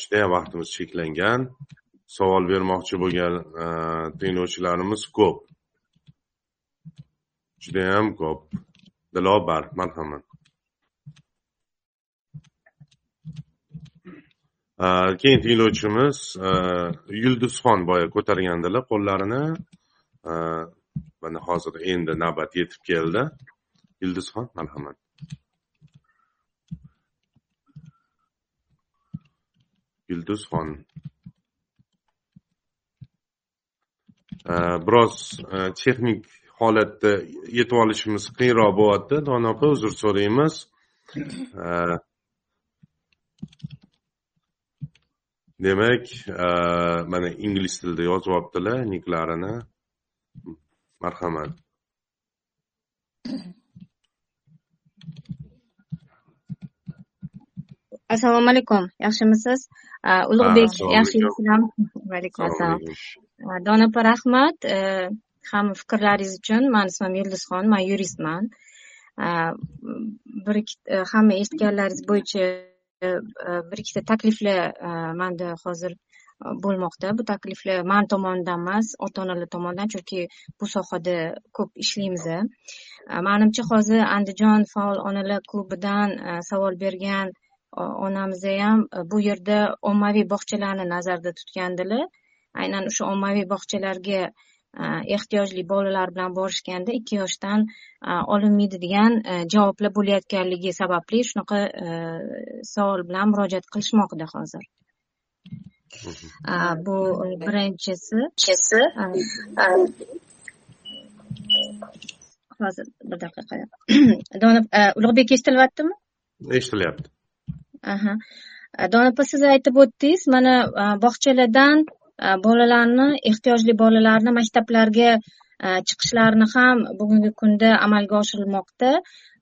judayam vaqtimiz cheklangan savol bermoqchi bo'lgan tinglovchilarimiz ko'p judayam ko'p dilobar marhamat Э, keyin tinglovchimiz э, yulduzxon boya ko'targandilar qo'llarini э, mana hozir endi navbat yetib keldi. Yulduzxon marhamat. Yulduzxon. Biroz texnik holatda yetib olishimiz qiyinroq bo'lyapti. Dona opa uzr so'raymiz. Demak mana ingliz tilida yozyaptilar niklarini marhamat. Assalomu alaykum. Yaxshimisiz? Ulug'bek yaxshimisizlarmi vaalaykum assalom. dona opa rahmat. Ham fikrlaringiz uchun mani ismim yulduzxon man yuristman. Bir hamma eshitganlaringiz bo'yicha E, e, bir ikkita takliflar e, manda hozir bo'lmoqda. Bu takliflar man tomonidan emas ota onalar tomonidan chunki bu sohada ko'p ishlaymiz manimcha hozir andijon faol onalar klubidan savol bergan onamiz ham bu yerda ommaviy bog'chalarni nazarda tutgandilar. Aynan o'sha ommaviy bog'chalarga ehtiyojli bolalar bilan borishganda ikki yoshdan olinmaydi degan javoblar bo'layotganligi sababli shunaqa savol bilan murojaat qilishmoqda hozir. Bu birinchisi. Hozir bir daqiqa. Dona ulug'bek eshitilyaptimi? Eshitilyapti. Aha. Dona opa siz aytib o'tdingiz mana bog'chalardan Э, bolalarni ehtiyojli bolalarni maktablarga e, chiqishlarini ham bugungi kunda amalga oshirilmoqda.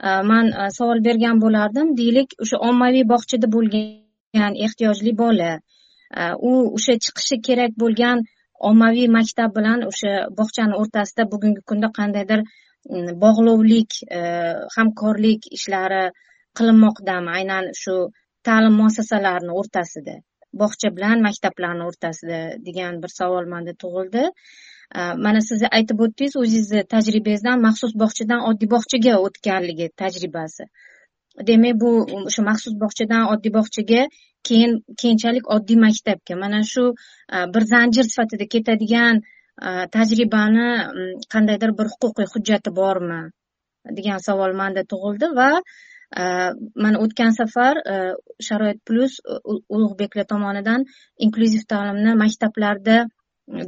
E, man e, savol bergan bo'lardim. Deylik o'sha ommaviy bog'chada bo'lgan ehtiyojli bola u o'sha chiqishi kerak bo'lgan ommaviy maktab bilan o'sha bog'chani o'rtasida bugungi kunda qandaydir bog'lovlik hamkorlik ishlari qilinmoqdami? Aynan shu ta'lim muassasalarini o'rtasida. Bog'cha bilan maktablarni o'rtasida degan bir savol manda tug'ildi. Mana siz aytib o'tdingiz o'zingizni tajribangizdan maxsus bog'chadan oddiy bog'chaga o'tganligi tajribasi. Demak bu o'sha maxsus bog'chadan oddiy bog'chaga keyin keyinchalik oddiy maktabga. Mana shu bir zanjir sifatida ketadigan tajribani qandaydir bir huquqiy hujjati bormi degan savol manda tug'ildi va Э, mana o'tgan safar э, sharoit plyus e, ulug'beklar tomonidan inklyuziv ta'limni maktablarda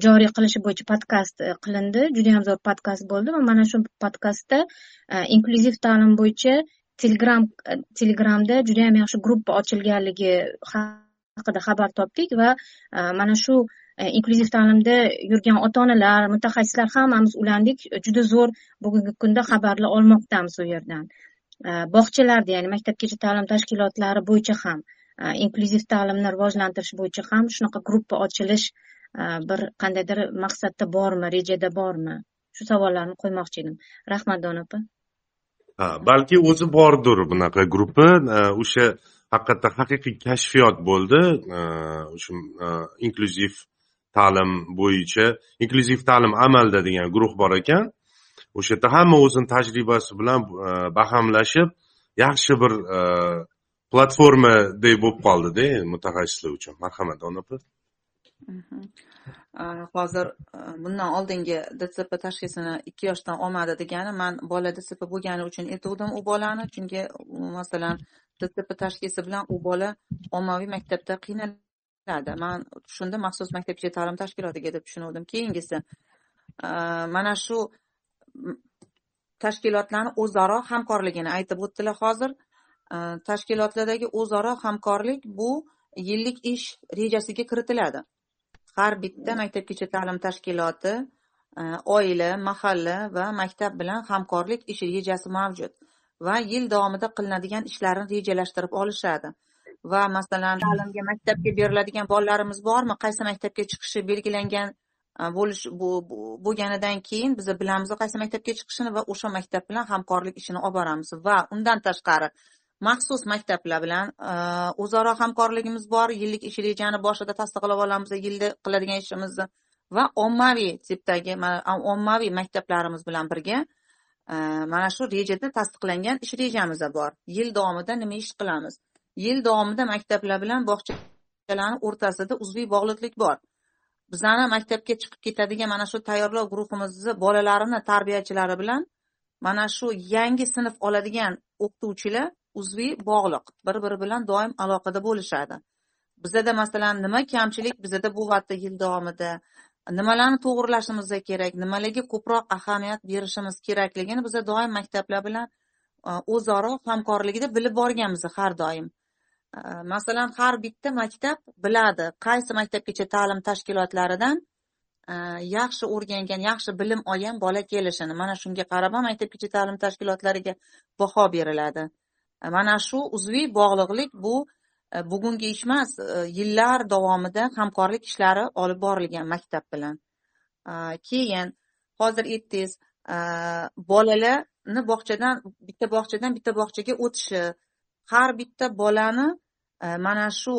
joriy qilish bo'yicha podkast e, qilindi. Judayam zo'r podkast bo'ldi va mana shu podkastda e, inklyuziv ta'lim bo'yicha telegram telegramda judayam yaxshi gruppa ochilganligi haqida xabar topdik va mana shu inklyuziv ta'limda yurgan ota onalar mutaxassislar hammamiz ulandik. Juda zo'r bugungi kunda xabarlar olmoqdamiz u yerdan. Э, bog'chalarda ya'ni maktabgacha ta'lim tashkilotlari bo'yicha ham э, inklyuziv ta'limni rivojlantirish bo'yicha ham shunaqa gruppa ochilish э, bir qandaydir maqsadda bormi rejada bormi? Shu savollarni qo'ymoqchi edim. Rahmat dona opa balki o'zi bordir bunaqa gruppa. O'sha haqiqatdan haqiqiy kashfiyot bo'ldi. Shu inklyuziv ta'lim bo'yicha inklyuziv ta'lim amalda degan guruh bor ekan. O'sha yerda hamma o'zini tajribasi bilan e, bahamlashib yaxshi bir e, platformaday bo'lib qoldida mutaxassislar uchun. Marhamat dona opa. Mhmm. E, hozir bundan oldingi dtsp tashxisini ikki yoshdan olmadi degani man bola dtsp bo'lgani uchun aytuvdim u bolani chunki masalan dtsp tashxisi bilan u bola ommaviy maktabda qiynaladi. Man shunda maxsus maktabgacha ta'lim tashkilotiga deb tushunuvdim. Keyingisi mana shu tashkilotlarni o'zaro hamkorligini aytib o'tdilar hozir. Tashkilotlardagi o'zaro hamkorlik bu yillik ish rejasiga kiritiladi. Har bitta maktabgacha ta'lim tashkiloti e, oila mahalla va maktab bilan hamkorlik ish rejasi mavjud va yil davomida qilinadigan ishlarni rejalashtirib olishadi. Va masalan ta'limga maktabga beriladigan bolalarimiz bormi? Qaysi maktabga chiqishi belgilangan bo'lish bo'lganidan keyin biz bilamiz qaysi maktabga chiqishini va o'sha maktab bilan hamkorlik ishini olib boramiz. Va undan tashqari maxsus maktablar bilan o'zaro hamkorligimiz bor. Yillik ish rejani boshida tasdiqlab olamiz yilda qiladigan ishimizni. Va ommaviy tipdagi ommaviy maktablarimiz bilan birga mana shu rejada tasdiqlangan ish rejamiz bor. Yil davomida nima ish qilamiz? Yil davomida maktablar bilan bog'chalarni o'rtasida uzviy bog'liqlik bor. Bizani maktabga chiqib ketadigan mana shu tayyorlov guruhimizni bolalarini tarbiyachilari bilan mana shu yangi sinf oladigan o'qituvchilar uzviy bog'liq bir biri bilan doim aloqada bo'lishadi. Bizada masalan nima kamchilik bizada bo'lyapti yil davomida nimalarni to'g'irlashimiz kerak nimalarga ko'proq ahamiyat berishimiz kerakligini biza doim maktablar bilan e, o'zaro hamkorligida bilib borganmiz har doim. Э, masalan har bitta maktab biladi qaysi maktabgacha ta'lim tashkilotlaridan e, yaxshi o'rgangan yaxshi bilim olgan bola kelishini. Mana shunga qarab ham maktabgacha ta'lim tashkilotlariga baho beriladi. E, mana shu uzviy bog'liqlik bu e, bugungi ish emas yillar davomida hamkorlik ishlari olib borilgan maktab bilan. Keyin hozir aytdingiz bolalarni bog'chadan bitta bog'chadan bitta bog'chaga o'tishi har bitta bolani e, mana shu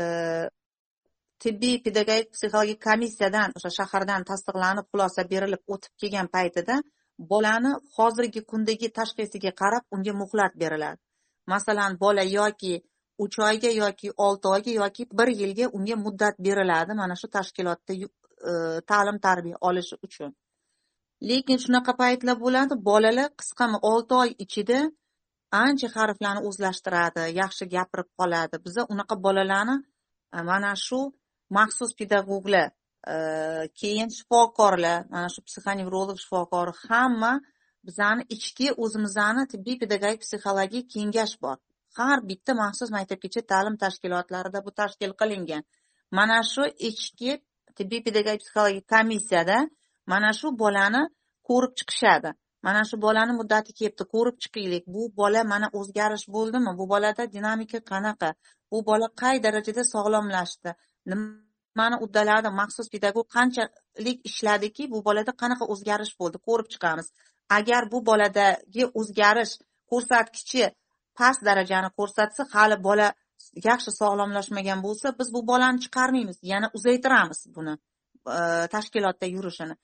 e, tibbiy pedagogik psixologik komissiyadan o'sha shahardan tasdiqlanib xulosa berilib o'tib kelgan paytida bolani hozirgi kundagi tashxisiga qarab unga muhlat beriladi. Masalan bola yoki uch oyga yoki olti oyga yoki bir yilga unga muddat beriladi mana shu tashkilotda e, ta'lim tarbiya olishi uchun. Lekin shunaqa paytlar bo'ladi bolalar qisqami olti oy ichida ancha harflarni o'zlashtiradi yaxshi gapirib qoladi. Biza unaqa bolalarni e, mana shu maxsus pedagoglar e, keyin shifokorlar mana shu psixonevrolog shifokori hamma bizani ichki o'zimizni tibbiy pedagogik psixologik kengash bor. Har bitta maxsus maktabgacha ta'lim tashkilotlarida bu tashkil qilingan. Mana shu ichki tibbiy pedagogik psixologik komissiyada mana shu bolani ko'rib chiqishadi. Mana shu bolani muddati kelibdi ko'rib chiqaylik bu bola mana o'zgarish bo'ldimi? Bu bolada dinamika qanaqa? Bu bola qay darajada sog'lomlashdi? Nimani uddaladi maxsus pedagog qanchalik ishladiki bu bolada qanaqa o'zgarish bo'ldi? Ko'rib chiqamiz. Agar bu boladagi o'zgarish ko'rsatkichi past darajani ko'rsatsa hali bola yaxshi sog'lomlashmagan bo'lsa biz bu bolani chiqarmaymiz yana uzaytiramiz buni tashkilotda yurishini.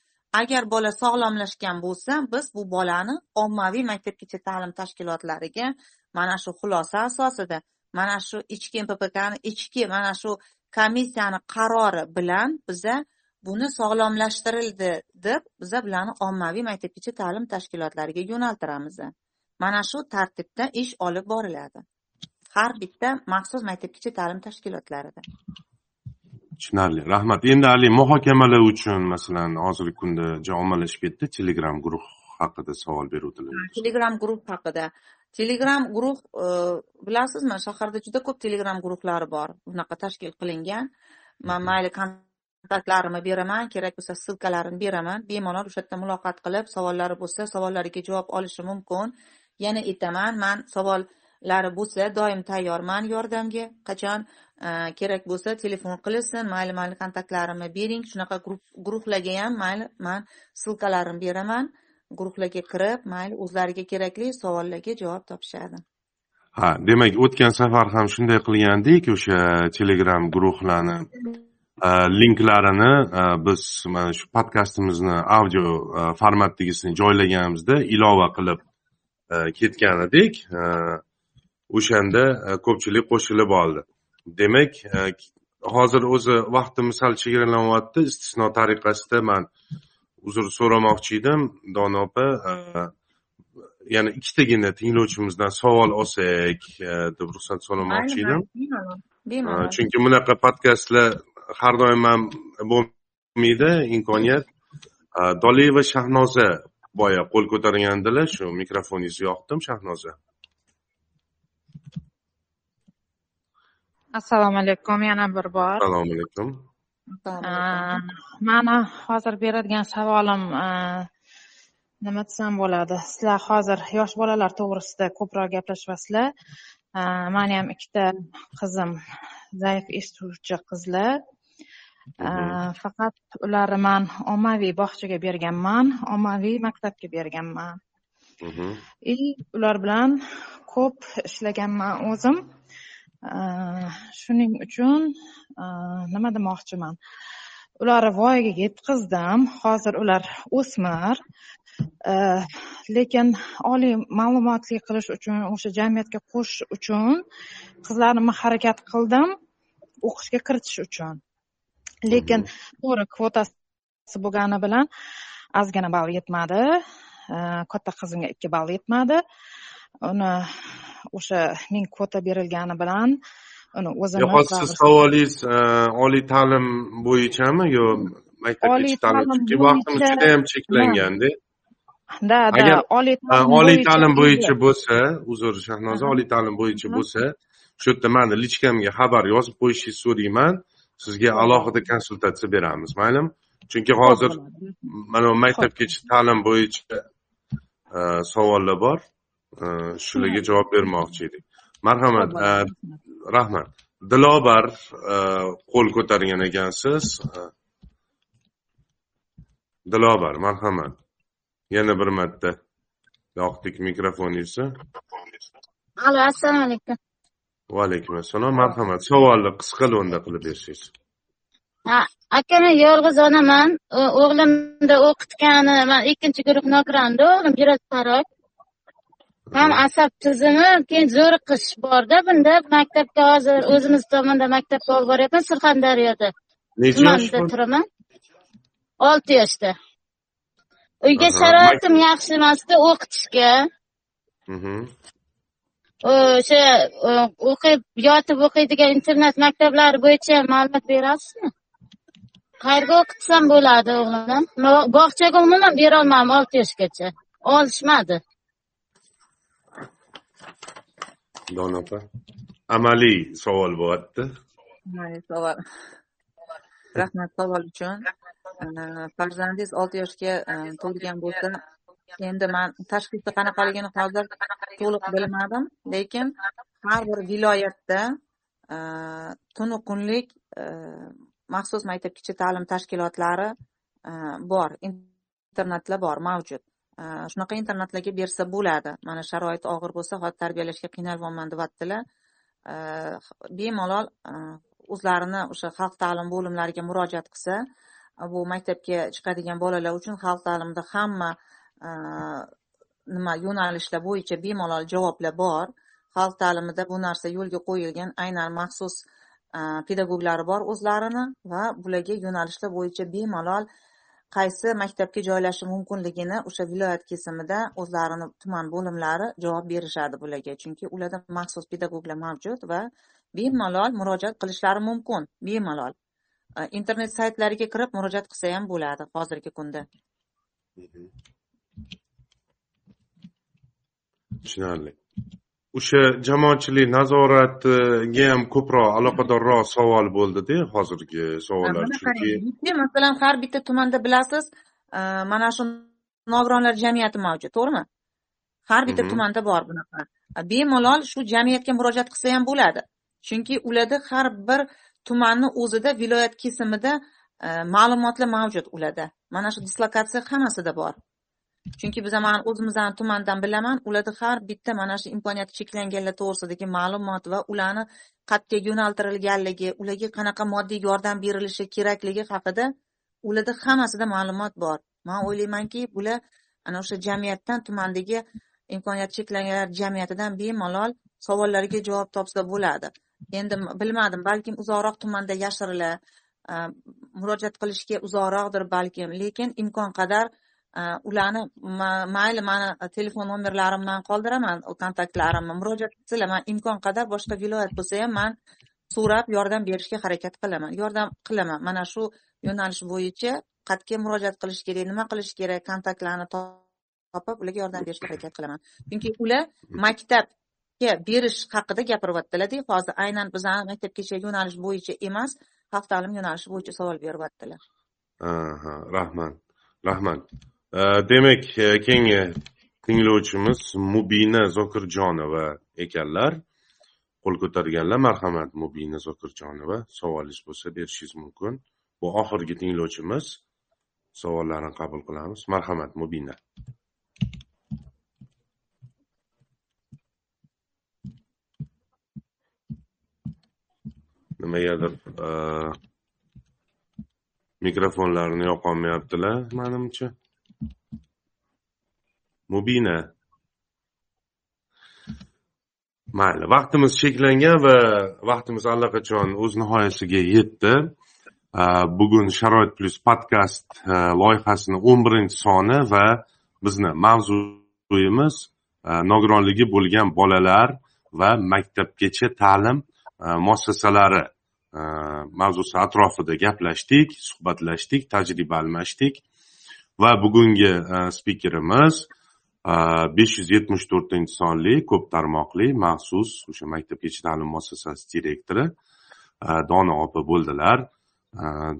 Agar bola sog'lomlashgan bo'lsa biz bu bolani ommaviy maktabgacha ta'lim tashkilotlariga mana shu xulosa asosida mana shu ichki mppkni ichki mana shu komissiyani qarori bilan biza buni sog'lomlashtirildi deb biza bularni ommaviy maktabgacha ta'lim tashkilotlariga yo'naltiramiz. Mana shu tartibda ish olib boriladi. Har bitta maxsus maktabgacha ta'lim tashkilotlarida. Tushunarli. Rahmat. Endi haligi muhokamalar uchun masalan hozirgi kunda juda ommalashib ketdi telegram guruh haqida savol beruvdilar. Telegram guruh haqida. Telegram guruh e, bilasizmi shaharda juda ko'p telegram guruhlari bor. Bunaqa tashkil qilingan. Man mayli kontaktlarimni beraman kerak bo'lsa ssilkalarini beraman. Bemalol o'sha yerda muloqot qilib savollari bo'lsa savollariga javob olishi mumkin. Yana aytaman man lari bo'lsa doim tayyorman yordamga. Qachon e, kerak bo'lsa telefon qilishsin mayli mani kontaktlarimni bering. Shunaqa guruhlarga ham mayli man ssilkalarimni beraman. Guruhlarga kirib mayli o'zlariga kerakli savollarga javob topishadi. Ha demak o'tgan safar ham shunday qilgandik o'sha telegram guruhlarni. E, linklarini e, biz mana shu podkastimizni audio formatdagisini joylaganimizda ilova qilib ketgan edik. O'shanda ko'pchilik qo'shilib oldi. Demak e, hozir o'zi vaqtimiz sal chegaralanyapti istisno tariqasida man uzr so'ramoqchi edim. Dona opa e, yana ikkitagina tinglovchimizdan savol olsak e, deb ruxsat so'ramoqchi edim. bemalol chunki bunaqa podkastlar har doim ham bo'lmaydi imkoniyat. Doliyeva shahnoza boya qo'l ko'targandilar. Shu mikrofoningizni yoqdim shahnoza assalomu alaykum yana bir bor. Assalomu alaykum. Mani hozir beradigan savolim nima desam bo'ladi. Sizlar hozir yosh bolalar to'g'risida ko'proq gaplashyapsizlar mani ham ikkita qizim zaif eshituvchi qizlar. Uh, faqat ularni man ommaviy bog'chaga berganman ommaviy maktabga berganman. Mhm. и ular bilan ko'p ishlaganman o'zim shuning uchun uh, nima demoqchiman? Ularni voyaga yetkazdim hozir ular o'smir. Uh, lekin oliy ma'lumotli qilish uchun o'sha jamiyatga qo'shish uchun qizlarni harakat qildim o'qishga kiritish uchun. Lekin to'g'ri kvotasi bo'lgani bilan ozgina ball yetmadi. Uh, katta qizimga ikki ball yetmadi uni o'sha ming kvota berilgani bilan uni o'zini yo'q siz savolingiz e, oliy ta'lim bo'yichami yo maktabgacha ta'lim chunki vaqtimiz judayam cheklanganda. Da da oliy ta'lim oliy ta'lim bo'yicha bo'lsa uzr shahnoza oliy ta'lim bo'yicha bo'lsa shu yerda mani lichkamga xabar yozib qo'yishingizni so'rayman sizga alohida konsultatsiya beramiz maylimi chunki hozir mana maktabgacha ta'lim bo'yicha e, savollar bor. E, shularga javob bermoqchi edik. Marhamat e, rahmat. Dilobar e, qo'l ko'targan ekansiz. E, dilobar marhamat. Yana bir marta yoqdik mikrofoningizni alo assalomu alaykum. Va alaykum assalom marhamat. Savolni qisqa lo'nda qilib bersangiz. Ha aka men yolg'iz onaman. O'g'limni o'qitgani man ikkinchi guruh nogironda o'g'lim biroz farok ham asab tizimi keyin zo'riqish borda bunda maktabga hozir o'zimiz tomonda maktabga olib boryapman surxondaryoda. Tumanida turaman. Olti yoshda. Uyga sharoitim yaxshi emasda o'qitishga. Mhm. o'sha o'qib yotib o'qiydigan internet maktablari bo'yicha ma'lumot berasizmi? Qayerga o'qitsam bo'ladi o'g'limni bog'chaga umuman berolmadim olti yoshgacha. Olishmadi dona opa amaliy savol bo'lyapti. Amaliy savol. Rahmat. Savol uchun. Farzandingiz olti yoshga e, to'lgan bo'lsa endi man tashxisi qanaqaligini hozir to'liq bilmadim. Lekin har bir viloyatda e, tunu kunlik e, maxsus maktabgacha ta'lim tashkilotlari bor. Internatlar bor mavjud. Shunaqa internatlarga bersa bo'ladi. Mana sharoiti og'ir bo'lsa hozir tarbiyalashga qiynalyapman deyaptilar э, bemalol э, o'zlarini o'sha xalq ta'lim bo'limlariga murojaat qilsa э, bu maktabga chiqadigan bolalar uchun xalq ta'limida hamma nima yo'nalishlar bo'yicha bemalol javoblar bor. Xalq ta'limida bu narsa yo'lga qo'yilgan aynan maxsus pedagoglari bor o'zlarini va bularga yo'nalishlar bo'yicha bemalol qaysi maktabga joylashish mumkinligini o'sha viloyat kesimida o'zlarini tuman bo'limlari javob berishadi bularga. Chunki ularda maxsus pedagoglar mavjud va bemalol murojaat qilishlari mumkin bemalol. E, internet saytlariga kirib murojaat qilsa ham bo'ladi hozirgi kunda. Tushunarli. O'sha jamoatchilik nazoratiga ham ko'proq aloqadorroq savol bo'ldida hozirgi savollar. Chunki masalan har bitta tumanda bilasiz uh, mana shu nogironlar jamiyati mavjud to'g'rimi? Har bitta Mhm. tumanda bor bunaqa. Bemalol shu jamiyatga murojaat qilsa ham bo'ladi. Chunki ularda har bir tumanni o'zida viloyat kesimida uh, ma'lumotlar mavjud ularda. Mana shu dislokatsiya hammasida bor chunki biza man o'zimizni tumandan bilaman ularda har bitta mana shu imkoniyati cheklanganlar to'g'risidagi ma'lumot va ularni qayerga yo'naltirilganligi ularga qanaqa moddiy yordam berilishi kerakligi haqida ularda hammasida ma'lumot bor. Man o'ylaymanki bular ana o'sha jamiyatdan tumandagi imkoniyati cheklanganlar jamiyatidan bemalol savollarga javob topsa bo'ladi. Endi bilmadim balkim uzoqroq tumanda yashirilar murojaat qilishga uzoqroqdir balkim lekin imkon qadar ularni mayli mani e, telefon nomerlarimni man qoldiraman kontaktlarimni. Murojaat qilsalar man imkon qadar boshqa viloyat bo'lsa ham man so'rab yordam berishga harakat qilaman. Yordam qilaman. Mana shu yo'nalish bo'yicha qayerga murojaat qilish kerak nima qilish kerak kontaktlarni topib ularga yordam berishga harakat qilaman. Chunki ular maktabga berish haqida gapiryaptilarda hozir aynan bizani maktabgacha yo'nalish bo'yicha emas xalq ta'limi yo'nalishi bo'yicha savol beryaptilar. Aha rahmat. Rahmat. Demak e, keyingi tinglovchimiz mubina zokirjonova ekanlar. Qo'l ko'targanlar marhamat mubina zokirjonova savolingiz bo'lsa berishingiz mumkin. Bu oxirgi tinglovchimiz. Savollarini qabul qilamiz. Marhamat mubina. Nimagadir e, mikrofonlarini yoqolmayaptilar manimcha. Mubina. Mayli vaqtimiz cheklangan va vaqtimiz allaqachon o'z nihoyasiga yetdi. Bugun sharoit Plus podkast loyihasini o'n birinchi soni va bizni mavzuyimiz nogironligi bo'lgan bolalar va maktabgacha ta'lim muassasalari mavzusi atrofida gaplashdik suhbatlashdik tajriba almashdik. Va bugungi e, spikerimiz e, besh yuz yetmish to'rtinchi sonli ko'p tarmoqli maxsus o'sha maktabgacha ta'lim muassasasi direktori e, dona opa bo'ldilar.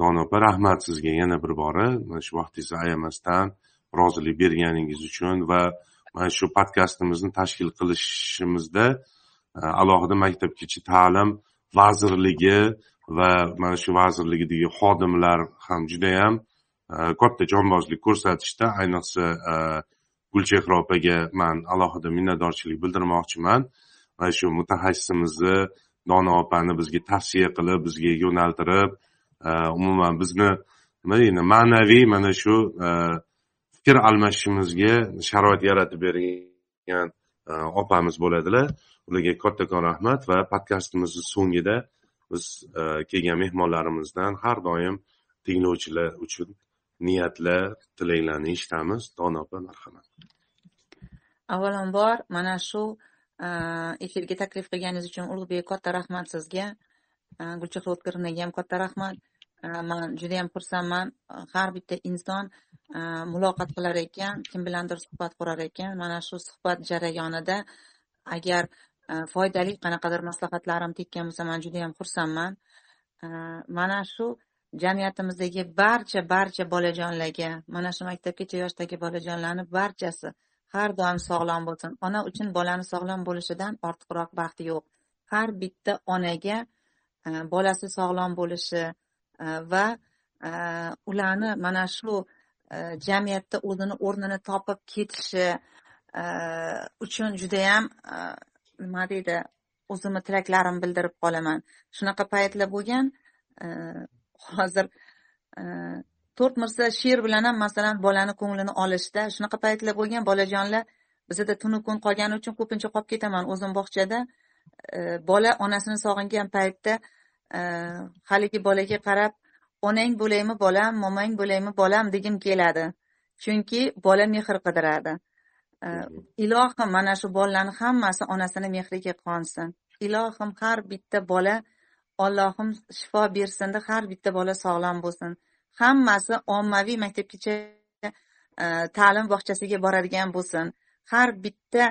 Dona opa rahmat sizga yana bir bora mana shu vaqtingizni ayamasdan rozilik berganingiz uchun va mana shu podkastimizni tashkil qilishimizda alohida maktabgacha ta'lim vazirligi va mana shu vazirligidagi xodimlar ham judayam Э, katta jonbozlik ko'rsatishda ayniqsa e, gulchehra opaga man alohida minnatdorchilik bildirmoqchiman mana shu mutaxassisimizni dono opani bizga tavsiya qilib bizga yo'naltirib e, umuman bizni nima deydi ma'naviy mana shu e, fikr almashishimizga sharoit yaratib bergan opamiz bo'ladilar. Ularga kattakon rahmat va podkastimizni so'ngida biz kelgan mehmonlarimizdan har doim tinglovchilar uchun niyatlar tilaklarni eshitamiz dono opa marhamat. Avvalambor mana shu efirga taklif qilganingiz uchun ulug'bek katta rahmat sizga. E, Gulchehra o'tkirinaga ham katta rahmat. E, man judayam xursandman. Har bitta inson e, muloqot qilar ekan kim bilandir suhbat qurar ekan. Mana shu suhbat jarayonida agar foydali qanaqadir maslahatlarim tekkan bo'lsa man judayam xursandman. Mana shu jamiyatimizdagi barcha barcha bolajonlarga mana shu maktabgacha yoshdagi bolajonlarni barchasi har doim sog'lom bo'lsin. Ona uchun bolani sog'lom bo'lishidan ortiqroq baxt yo'q. Har bitta onaga e, bolasi sog'lom bo'lishi e, va e, ularni mana shu jamiyatda o'zini o'rnini topib ketishi uchun judayam nima deydi o'zimni tilaklarimni bildirib qolaman. Shunaqa paytlar bo'lgan hozir to'rt mirza she'r bilan ham masalan bolani ko'nglini olishda shunaqa paytlar bo'lgan bolajonlar bizada tunu kun qolgani uchun ko'pincha qolib ketaman o'zim bog'chada e, bola onasini sog'ingan paytda e, haligi bolaga qarab onang bo'laymi bolam? Momang bo'laymi bolam? degim keladi. Chunki bola mehr qidiradi. E, ilohim mana shu bolalarni hammasi onasini mehriga qonsin. Ilohim har bitta bola Allohim shifo bersinda har bitta bola sog'lom bo'lsin. Hammasi ommaviy maktabgacha e, ta'lim bog'chasiga boradigan bo'lsin. Har bitta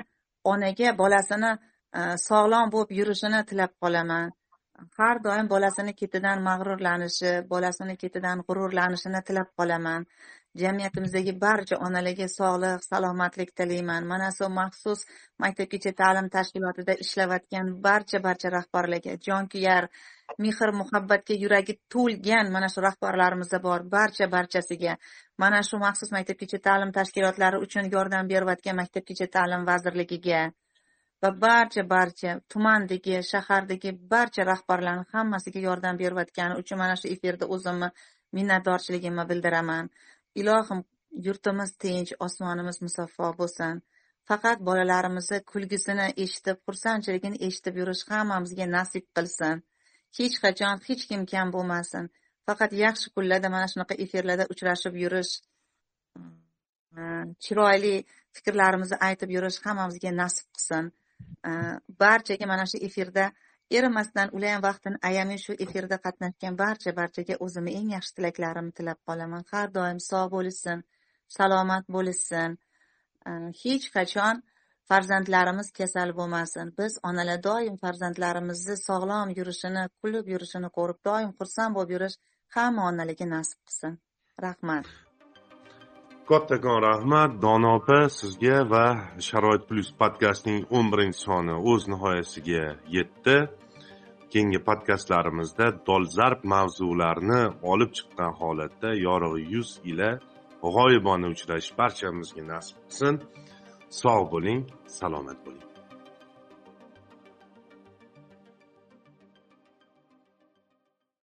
onaga bolasini e, sog'lom bo'lib yurishini tilab qolaman. Har doim bolasini ketidan mag'rurlanishi bolasini ketidan g'ururlanishini tilab qolaman. Jamiyatimizdagi barcha onalarga sog'lik salomatlik tilayman. Mana shu maxsus maktabgacha ta'lim tashkilotida ishlayotgan barcha barcha rahbarlarga jonkuyar mehr muhabbatga yuragi to'lgan mana shu rahbarlarimiz bor barcha barchasiga. Mana shu maxsus maktabgacha ta'lim tashkilotlari uchun yordam berayotgan maktabgacha ta'lim vazirligiga va barcha barcha tumandagi shahardagi barcha rahbarlarni hammasiga yordam berayotgani uchun mana shu efirda o'zimni minnatdorchiligimni bildiraman. Ilohim yurtimiz tinch osmonimiz musaffo bo'lsin. Faqat bolalarimizni kulgisini eshitib xursandchiligini eshitib yurish hammamizga nasib qilsin. Hech qachon hech kim kam bo'lmasin. Faqat yaxshi kunlarda mana shunaqa efirlarda uchrashib yurish e, chiroyli fikrlarimizni aytib yurish hammamizga nasib qilsin. E, barchaga mana shu efirda erimasdan ular ham vaqtini ayamay shu efirda qatnashgan barcha barchaga o'zimni eng yaxshi tilaklarimni tilab qolaman. Har doim sog' bo'lishsin salomat bo'lishsin. E, hech qachon farzandlarimiz kasal bo'lmasin. Biz onalar doim farzandlarimizni sog'lom yurishini kulib yurishini ko'rib doim xursand bo'lib yurish hamma onalarga nasib qilsin. Rahmat. Kattakon rahmat dono opa sizga va sharoit plyus podkastning o'n birinchi soni o'z nihoyasiga yetdi. Keyingi podkastlarimizda dolzarb mavzularni olib chiqqan holatda yorug' yuz ila g'oyibona uchrashish barchamizga nasib qilsin. Sog' bo'ling salomat bo'ling.